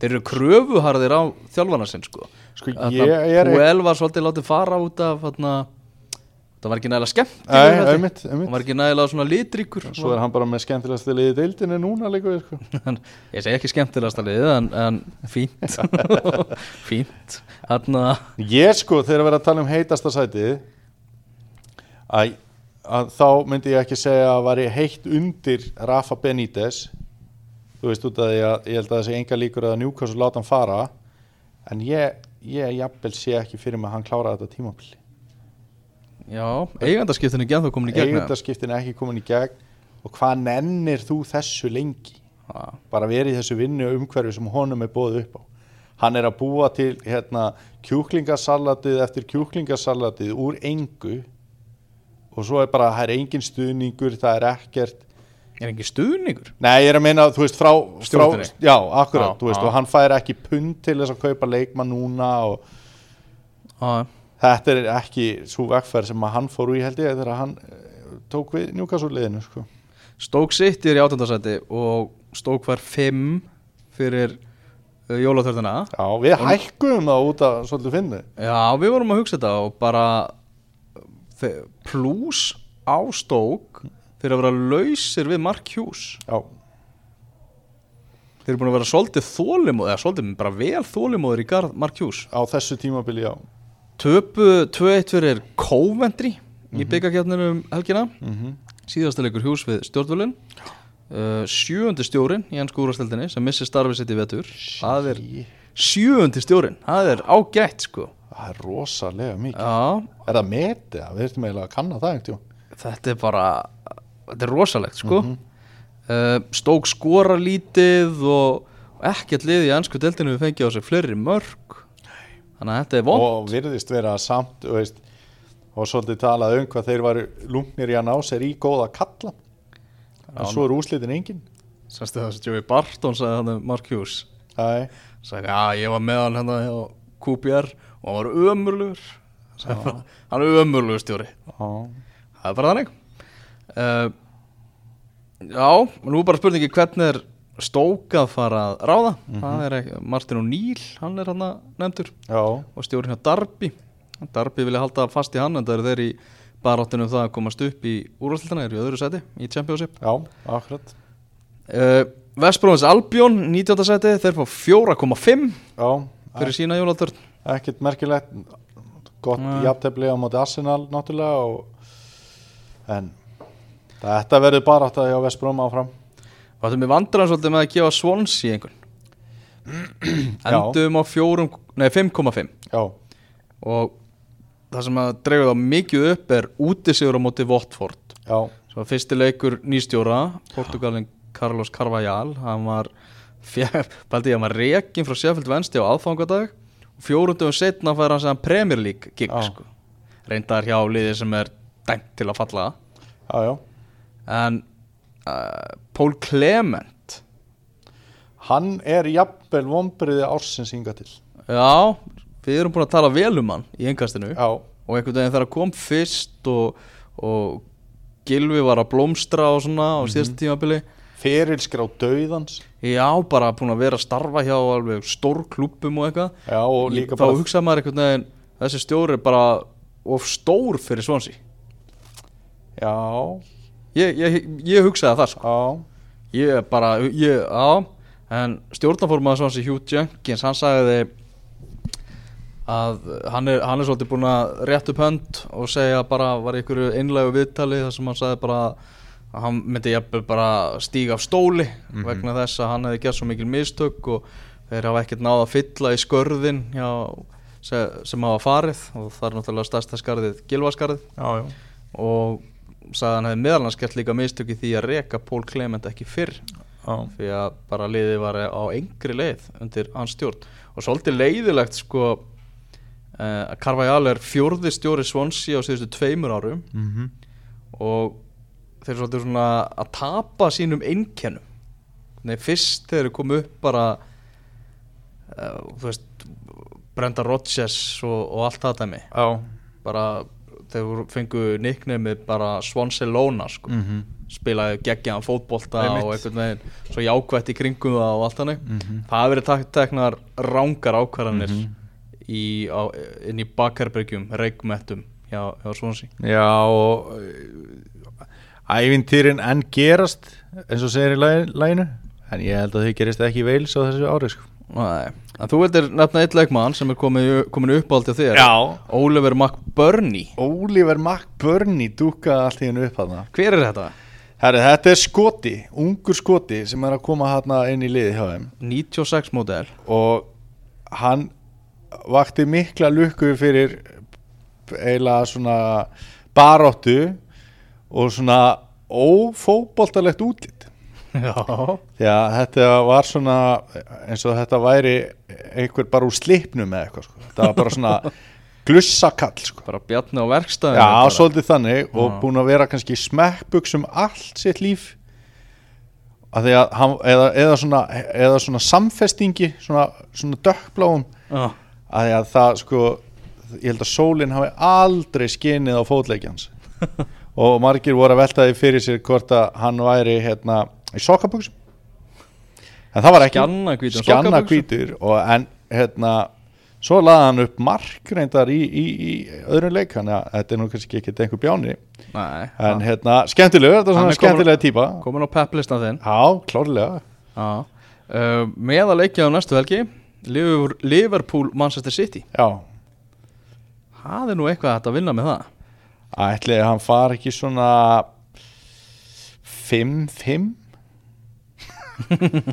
þeir eru kröfuharðir á þjálfana sinn sko. sko, ég er Puel var svolítið látið fara út af þarna, það var ekki nægilega skemmt hann var ekki nægilega svona litríkur Svo er hann bara með skemmtilegast liðið í deildinni núna líka við, sko. <laughs> ég segi ekki skemmtilegasta liðið en, en fínt <laughs> fínt þarna Ég sko, þegar við erum að tala um heitasta sætið að, að þá myndi ég ekki segja að væri heitt undir Rafa Benítez. Þú veist út að ég held að það sé enga líkur að Newcastle láta hann fara. En ég, ég jafnvel sé ekki fyrir mig að hann klára þetta tímabili já, eigandaskiptin er genn þá komin í gegn Eigendaskiptin er ekki komin í gegn. Og hvað nennir þú þessu lengi? Já, bara verið þessu vinnu umhverfi sem honum er bóðið upp á. Hann er að búa til hérna, kjúklingasalatið eftir kjúklingasalatið úr engu og svo er bara, það er engin stuðningur það er ekkert. Er ekki stuðningur? Nei, ég er að meina, þú veist, frá, frá. Já, akkurat, Já, þú veist, já. og hann fær ekki pund til þess að kaupa leikmann núna og já, þetta er ekki svo vegferð sem að hann fór í held ég þegar hann eh, tók við njúkasúliðinu, sko. Stoke City er í áttundasæti og Stoke var 5 fyrir uh, jólatörnina Já, við hækkuðum það út að svolítið finni. Já, við vorum að hugsa þetta og bara plús á stók fyrir að vera lausir við Mark Hughes. Já, Þeir eru búin að vera svolítið þólimóð eða svolítið bara vel þólimóður í garð Mark Hughes. Á þessu tímabili, já. Töpu 2-1 fyrir Coventry í byggakjarnir um helgina. Mm síðasta leikur Hughes við stjórnvölin uh, sjöundi stjórin í ennsku úrvasteldinni sem missi starfið sitt í vetur. Það er sjöundi stjórin það er ágætt sko Það er rosalega mikið. Já, Er það metið? Við þurfum eiginlega að kanna það einhvern þetta er bara þetta er rosalegt sko. Uh, Stók skora lítið og, ekkert lið í ennsku deildinu við fengið á sig fleiri mörg þannig að þetta er vond og virðist vera samt veist, og svolítið talað um hvað þeir varu lungnir í að ná sér í góða kalla. En svo er úslitin engin. Sanstu það sem Joey Barton sagði hann um Mark Hughes? Æ, sagði já ég var með hann hérna hjá QPR og hann var ömurlugur <laughs> hann er ömurlugur stjóri. Á, það er bara þannig. Uh, já, nú er bara spurningi hvernig er stók að fara að ráða? Það er ekki, Martin O'Neill hann er hann nefndur. Já, og stjórinn hjá Darby Darby vilja halda fast í hann en það eru þeir í baráttinu um það að komast upp í úrvastildina, eru í öðru seti í Championship. Já, akkurat. Uh, Vestbróðins Albion 19. seti, þeir fá 4,5 já, fyrir sína jólatörn ekkert merkilegt. Gott Nei. jafntefli á móti Arsenal náttúrulega og, en þetta verður bara átt að hjá Vestbrom áfram. Og þetta er með vandræðan svolítið með að gefa Swansea einhvern? <clears throat> Já. endum á 4, nei 5,5 já, og það sem að dregur það mikið upp er útisigur á móti Watford já, sem var fyrsti leikur nýstjóra Portugalin Carlos Carvajal. Hann var <laughs> bældi ég hann var rekin frá Sheffield Wednesday á aðfangadag og fjórundum setna fær hann sem Premier League gig sko. reyndar hjá liði sem er dæmt til að falla. Já, já. En uh, Paul Clement. Hann er jafnvel vombriði ársins hinga til. Já, við erum búin að tala vel um hann í engastinu já, og einhvern veginn þegar hann kom fyrst og, og Gilvi var að blómstra og svona á síðasta tímabili ferilskrá dauðans. Já, bara búin að vera að starfa hjá alveg stór klúppum og eitthvað. Já, og líka þá hugsaði maður einhvern veginn þessi stjóri er bara of stór fyrir Swansea. Já, ég, ég, ég hugsaði það sko. Já, ég bara, ég, já en stjórnaformaður Swansea Hugh Jenkins hann sagði að hann er, hann er svolítið búin að rétt upp hönd og segja bara var einhverju einlegu viðtali þar sem hann sagði bara að hann myndi jafnvel bara stíga af stóli vegna þess að hann hefði gert svo mikil mistök og þeir hafa ekkert náða að fylla í skörðin hjá, sem, sem hafa farið og það er náttúrulega stærsta skarðið gilvaskarðið já, já. og hann hefði meðal hans gert líka mistök í því að reka Pól Clement ekki fyrr já. því að bara liðið var á engri leið undir hans stjórn og svolítið leiðilegt sko uh, að Carvajal er fjórði stjóri Swansea á síðustu tveimur árum Mm -hmm. og þeir eru svolítið svona að tapa sínum einkennum Nei, fyrst þeir eru komið upp bara uh, þú veist Brenda Rodgers og, og allt það dæmi já. bara þeir fengu nicknemi bara Swanselona sko Mm -hmm. spilaði geggjaðan fótbolta Einmitt. og einhvern veginn svo jákvætt í kringum það og allt hannig Mhm. það hafi verið tek- teknar rángar ákvarðanir Mhm. í, á, inn í bakherbergjum, reikmettum hjá, hjá Swansea Já og ævintýrin enn gerast eins og segir í laginu en ég held að þau gerist ekki veils á þessu ári sko. Nei. en þú vildir nefna eitt leikmann sem er komin, komin uppáhald til þér Já Oliver McBurney Oliver McBurney dúkaði allt í hennu upp þarna hver er þetta? Herri, þetta er skoti, ungur skoti sem er að koma hérna inn í liði hjá þeim 96 módel og hann vakti mikla lukku fyrir eiginlega svona baróttu og svona ófótboltalegt útlit. Já. Því að þetta var svona eins og þetta væri einhver bara úr slipnum eða eitthvað sko. þetta var bara svona <laughs> glussakall sko. bara bjarni á verkstæðinu já, svolítið þannig og Já. búin að vera kannski smekkbuxum allt sitt líf. Að því að hann, eða, eða, svona, eða svona samfestingi svona, svona dökkbláum. Já, að því að það sko ég held að sólinn hafi aldrei skinið á fótleikjans <laughs> og margir voru að velta því fyrir sér hvort að hann væri hérna í sokkabuxum. En það var ekki. Skjanna og en hérna svo laði hann upp mark reyndar í, í, í öðrum leik þannig að þetta er nú kannski ekki einhver bjáni. Nei, en hérna skemmtilegur, þetta er svona skemmtilega típa. komin á pepplistan þinn. Já, klárlega. Uh, Með að leikja á næstu helgi Liverpool, Manchester City. Já, Það er nú eitthvað að vinna með það ætli hann far ekki svona 5-5 <laughs>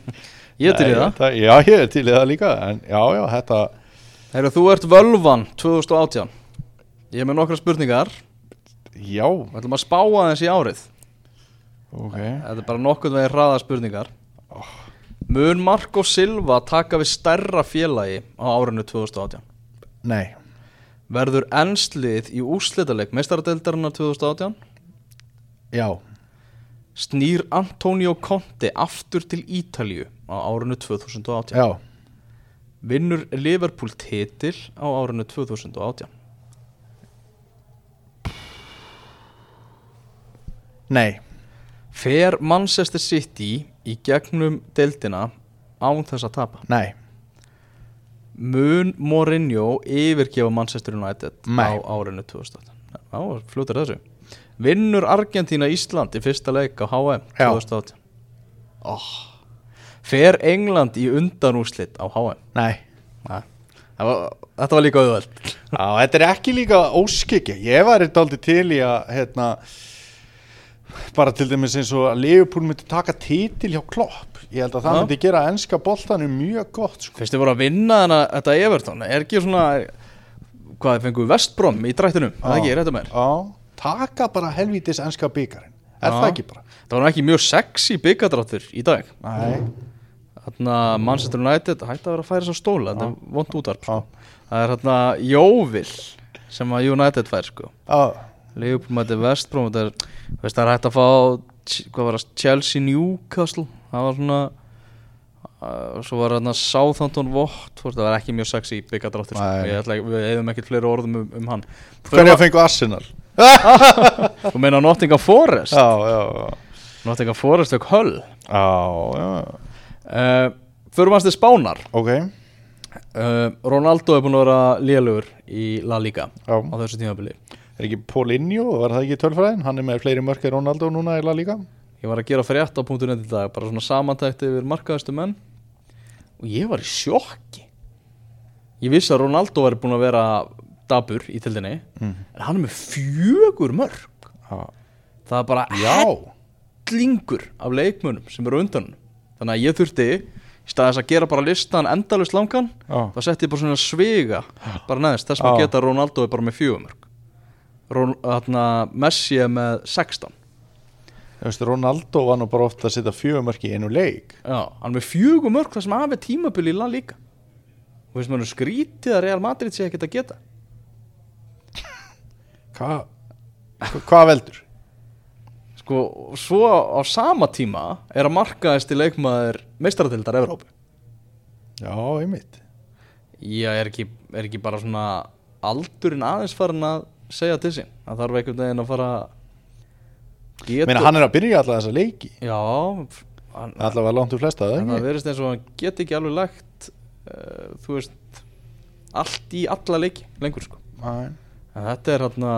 Ég til í það. Já, ég til í það líka En já, já, þetta Heyrðu, þú ert völvan 2018 Ég er með nokkra spurningar. Já, Við ætlum að spá aðeins í árið. Ok. Þetta er bara nokkuð veginn hraða spurningar. Mun Marco Silva taka við stærra félagi á árinu 2018? Nei, Verður ennslið í úrslitaleg meistaradeildarinnar 2018? já, Snýr Antonio Conte aftur til Ítalju á árinu 2018? já Vinnur Liverpool titil á árinu 2018? Nei, Fer Manchester City í gegnum deildina án þess að tapa? nei, Mun Mourinho yfirgefa Manchester United Nei. á árinu 2018? Já, fljótur þessu Vinnur Argentína Ísland í fyrsta leik á HM Já. 2018? Oh. Fer England í undanúslit á HM? nei Nei. Var, þetta var líka auðveld Já, þetta er ekki líka óskikki Ég var eitthvað til í að hérna, bara til dæmis eins og að Leopold myndi taka titil hjá Klopp. Ég held að það myndi gera enska boltanum mjög gott sko. Fyrst þið voru að vinna þarna, þetta Everton Er ekki svona Hvað, þið fengu Vestbrom í drættinum? Það er ekki, réttu mér? Já, taka bara helvítis enska byggarinn Er það ekki bara? Það var ekki mjög sexy byggadráttur í dag. Nei, Þarna Manchester United hætti að vera að færa svo stóla Þetta er vond útvarp sko. Það er þarna Jóvil sem að United fær sko. Já, Leopold veist, það er hægt að fá var það, Chelsea Newcastle Það var svona uh, Svo var þarna Southampton Watford Það var ekki mjög sexy byggadráttur sko. Við hefum ekkert fleiri orðum um, um hann. Hvernig fengu Arsenal? Þú meina Nottingham Forest? Já, já, já. Nottingham Forest og Hull. Uh, hans til Spánar. Ok. Uh, Ronaldo er búin að vera lélugur í La Liga á þessu tímabili Er ekki Paulinho, var það ekki tölfræðin? Hann er með fleiri mörk en Ronaldo núna La Liga Ég var að gera frétt á punktu net í dag bara svona samantækt yfir markaðastu menn og ég var í sjokki Ég vissi að Ronaldo væri búin að vera dabur í tildinni Mhm. en hann er með fjögur mörg Já, það er bara já. hellingur af leikmönnum sem eru undan þannig að ég þurfti í staðis að gera bara listan endalust langan Já. þá setti ég bara svona sviga bara neðist þess að Já. geta Ronaldo er bara með fjögur þarna, Messi er með 16 Þú veist, Ronaldo var nú bara ofta að setja fjögumörk í einu leik. Já, hann með fjögur mörg það sem af er tímabili í La Liga. Og veist maður skrítið að Real Madrid sé ekkert að geta. Hva? Hva- Hvað veldur? sko, svo á sama tíma er að markaðist í leikmaður meistaratildar Evrópu. Já, einmitt. Já, er ekki, er ekki bara svona aldurinn aðeins farin að segja til sín það þarf einhvern veginn að fara getur, Meina, hann er að byrja alltaf þessa leiki? Já, hann, Alltaf var langt úr flesta, það það verðist eins og hann get ekki alveg lagt uh, þú veist allt í alla leiki lengur sko. En þetta er hérna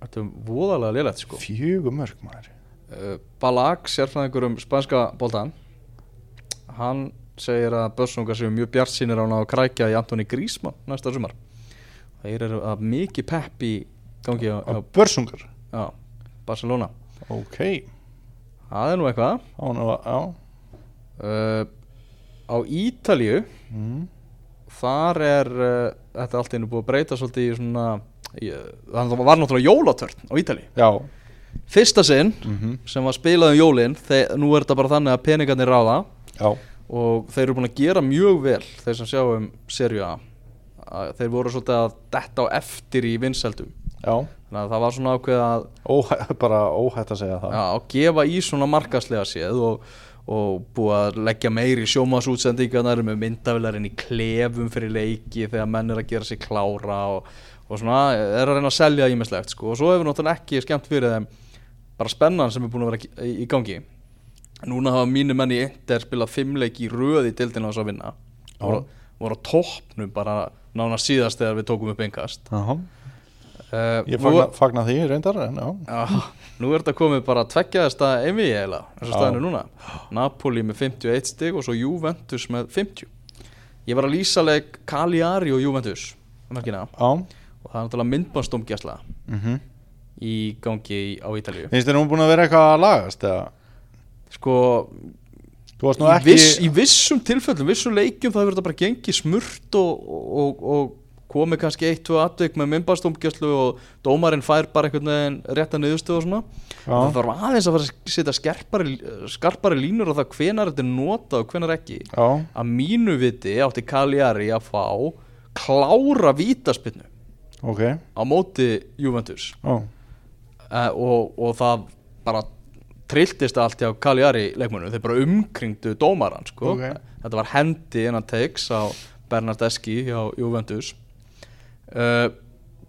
þetta er voðalega lélegt sko. Fjögumörk, maður. Uh, Balag, sérfræðingur um spænska boltan hann segir að börsungar séu mjög bjart sínir á hann að krækja í Antoni Grísmann næsta sumar. Þeir eru að mikið pepp í gangi á, á Á börsungar? Já, Barcelona. Ok. Það er nú eitthvað. Já uh, á Ítalju mm. þar er uh, þetta allt einu búið að breyta svolítið í svona í, það var náttúrulega jólatörn á Ítalju Já. Fyrsta sinn mm sem var spilað um jólin þeir, nú er þetta bara þannig að peningarnir ráða. Já. Og þeir eru búin að gera mjög vel þeir sem sjá um serju að þeir voru svolítið að detta á eftir í vinsældum Já. Þannig að það var svona ákveð að, Óhæ, Bara óhætt að segja það. Já, að gefa í svona markaslega séð og, og búið að leggja meiri sjómasútsendingarnar með myndavilarinn í klefum fyrir leiki þegar menn er að gera sig klára og, og svona er að reyna að selja ímislegt sko. og svo hefur náttúrulega ekki skemmt fyrir þeim bara spennan sem er búin að vera í, í gangi. Núna hafa mínu menn í Inter spilað fimmleik í röð í dildina þess að vinna. Voru, voru á toppnum bara nána síðast þegar við tókum upp einkast Jaha. Uh, Ég fagna, fagna því reyndar en já. Nú er þetta komið bara að tveggja þesta einvið eiginlega, eins og Já. staðinu núna. Napoli með 51 stig og svo Juventus með 50 Ég var að lýsa leik Cagliari og Juventus um helgina. Já. Og það er náttúrulega myndbánsdómgjæsla mm í gangi í- á Ítalíu. Finnst þér nú búin að vera eitthvað að lagast eða? Sko, nú í, viss, í vissum tilfellum, vissum leikjum það hefur þetta bara gengið smurt og, og, og komið kannski eitt, tvö atvik með myndbánsdómgjæslu og dómarinn fær bara einhvern veginn rétta niðurstöð og svona. Það þarf aðeins að fara að setja skerpari, skarpari línur á það hvenar þetta er notað og hvenar ekki. Já, að mínu viti átti Cagliari að fá klára vítaspinnu ok. á móti Juventus. Uh, og, og það bara trilltist allt hjá Cagliari leikmönnum. Þeir bara umkringdu dómaran sko. Ok. þetta var hendi innan takes á Bernardeschi hjá Juventus uh,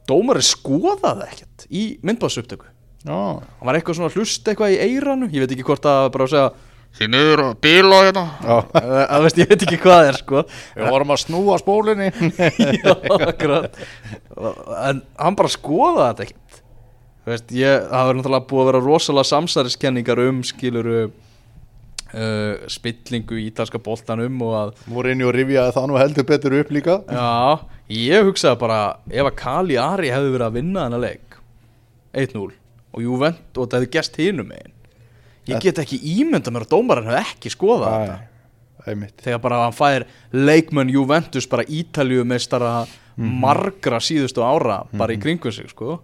dómari skoðaði ekkert í myndbáðsuptöku já, hann var eitthvað svona að hlusta eitthvað í eiranu ég veit ekki hvort að bara segja því niður og bíla hérna. Já. Eh, að veist, ég veit ekki hvað það er sko. Við vorum að snúa spólinni. <laughs> Já, akkurat. En hann bara skoðaði þetta ekkert. Þú veist, ég, það verður náttúrulega búið að vera rosalega samsæriskenningar um skiluru uh, spillingu í ítalska boltanum og að og rifjaði það nú heldur betur upp líka. Já, ég hugsaði bara ef að Kali Ari hefði verið að vinna þennan leik 1-0 og Juvent og þetta hefði gest hinum megin ég get ekki ímynda mér að dómarinn hefði ekki skoðað þetta. Æ, einmitt. Þegar bara hann fær leikmenn Juventus bara Ítalíu meistara margra síðustu ára bara í kringum sig sko.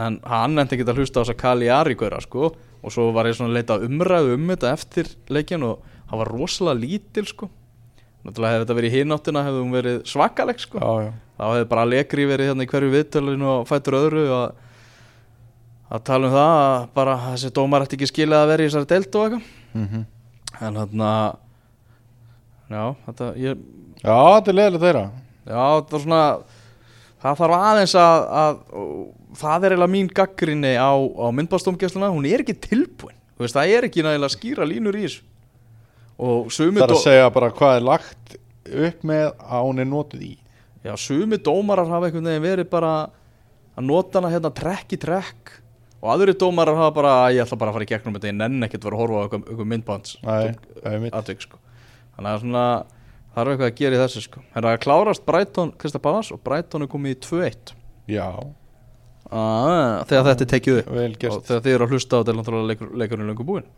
En hann endi ekki að hlusta á þess að Kali Ari gauðra sko og svo var ég svona að leita umræðu um þetta eftir leikin og hann var rosalega lítil sko. Náttúrulega hefði þetta verið í hináttina hefði hún verið svakaleg sko. Já, já, þá hefði bara lekri verið hérna í hverju viðtölinu og fættur öðru að, að tala um það að bara þessi dómar ætti ekki skilja að vera í þessari deild og eitthvað. Mm en hérna já, þetta ég, já þetta er leðilega þeirra já, það er svona það þarf aðeins að, að og það er eiginlega mín gaggrinni á, á myndbástómgæsluna, hún er ekki tilbúin. Veist, það er ekki nægilega skýra línur í þessu. Það er að segja bara hvað er lagt upp með að hún er notuð í. Já, sumi dómarar hafa einhvern veginn verið bara að nota hana hérna trekk í trekk. Og aðri dómarar hafa bara, ég ætla bara að fara í gegnum þetta, ég nenn ekkert að vera að horfa á einmitt. atvik sko. þannig að svona það er eitthvað að gera í þessu sko. að klárast Brighton Krista Pallas og Brighton er komið í 2-1 Já, ah, þegar þetta er tekið upp. Og þegar þið eru að hlusta á þetta er náttúrulega leikur, leikurinn löngu búinn.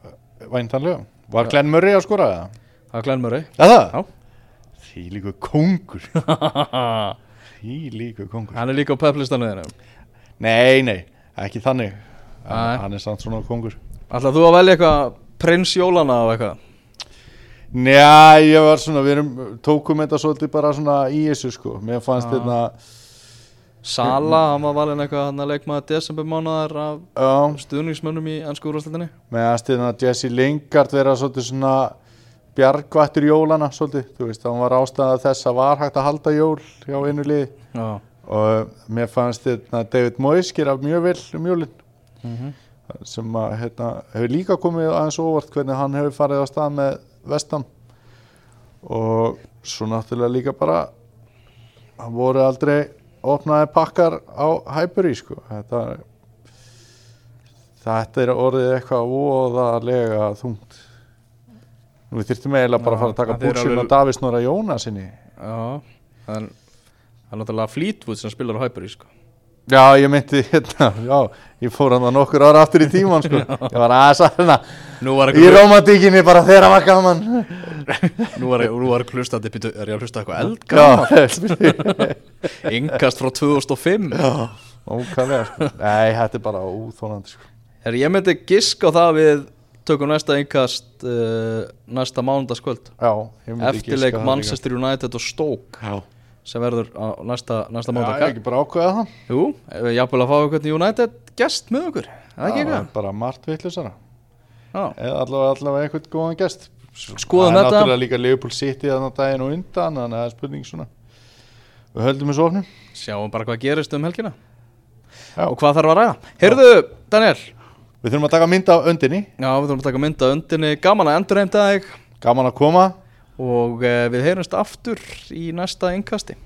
Væntanlega. Var Glenn Murray að skora það? það er Glenn Murray. Eða? Já. Því líku <laughs> kongur. Hann Því líku kongur. Er líka á pepplistanu þeirra Nei, nei, ekki þannig. En Hann er samt svona kongur. Ætlað þú að velja eitthvað prins Jólana og eitthvað? Njá, ég var svona, við erum, tókum þetta svolítið bara svona í þessu sko. Mér fannst þetta, Sala, hann var valinn eitthvað hann að leikmaða desember mánuðar af já, stuðningsmönnum í ennsku úrvastildinni með aðstíðan að Jesse Lingard vera svolítið svona bjargvættur jólana svolítið, þú veist, hann var ástæða þess að var hægt að halda jól hjá einu liði. Já. Og mér fannst þetta David Moyes gera mjög vel um jólin. Mhm. sem að hérna, hefur líka komið aðeins óvart hvernig hann hefur farið á stað með vestam og svo náttúrulega líka bara hann voru aldrei opnaði pakkar á Hyperi sko. Þetta þetta er orðið eitthvað voðalega þungt. Nú, við þyrftum eiginlega bara að fara að taka alveg- á Davís Nóra Jónasinni já en það er náttúrulega Fleetwood sem spilar á Hyper sko. Já, ég meinti hérna, já, ég fór hann nokkur ára aftur í tíman, sko. <laughs> Ég var aðeins að hérna, nú var í romantíkinni bara hann var gaman. <laughs> nú var, nú var hlustandi er ég að hlusta eitthvað Já, eldgammal yngast frá 2005 ókvæðlega, sko. Nei, þetta er bara úþólandi, sko. er ég myndi gisk á það að við tökum næsta yngast uh, næsta mánudagskvöld Já, ég myndi eftirleik giska það Manchester United og Stoke. Já, sem verður á næsta, næsta já, ég mánudag ekki bara ákveða það. Jú, ég jafnvel að fá eitthvað United gest með okkur, er það ekki Já, eitthvað? Bara margt vittlusara. Já, Eða allavega, allavega einhvern góðan gest. Skoðum Það er þetta. náttúrulega líka Liverpool City þannig daginn og undan, þannig að það er spurning svona. Við höldum þessu ofnum. sjáum bara hvað gerist um helgina Já. og hvað þarf að ræða Heyrðu, Daniel, Við þurfum að taka mynda á öndinni Já, við þurfum að taka mynda undinni Gaman að endurheimta þig Gaman að koma Og uh, við heyrumst aftur í næsta innkasti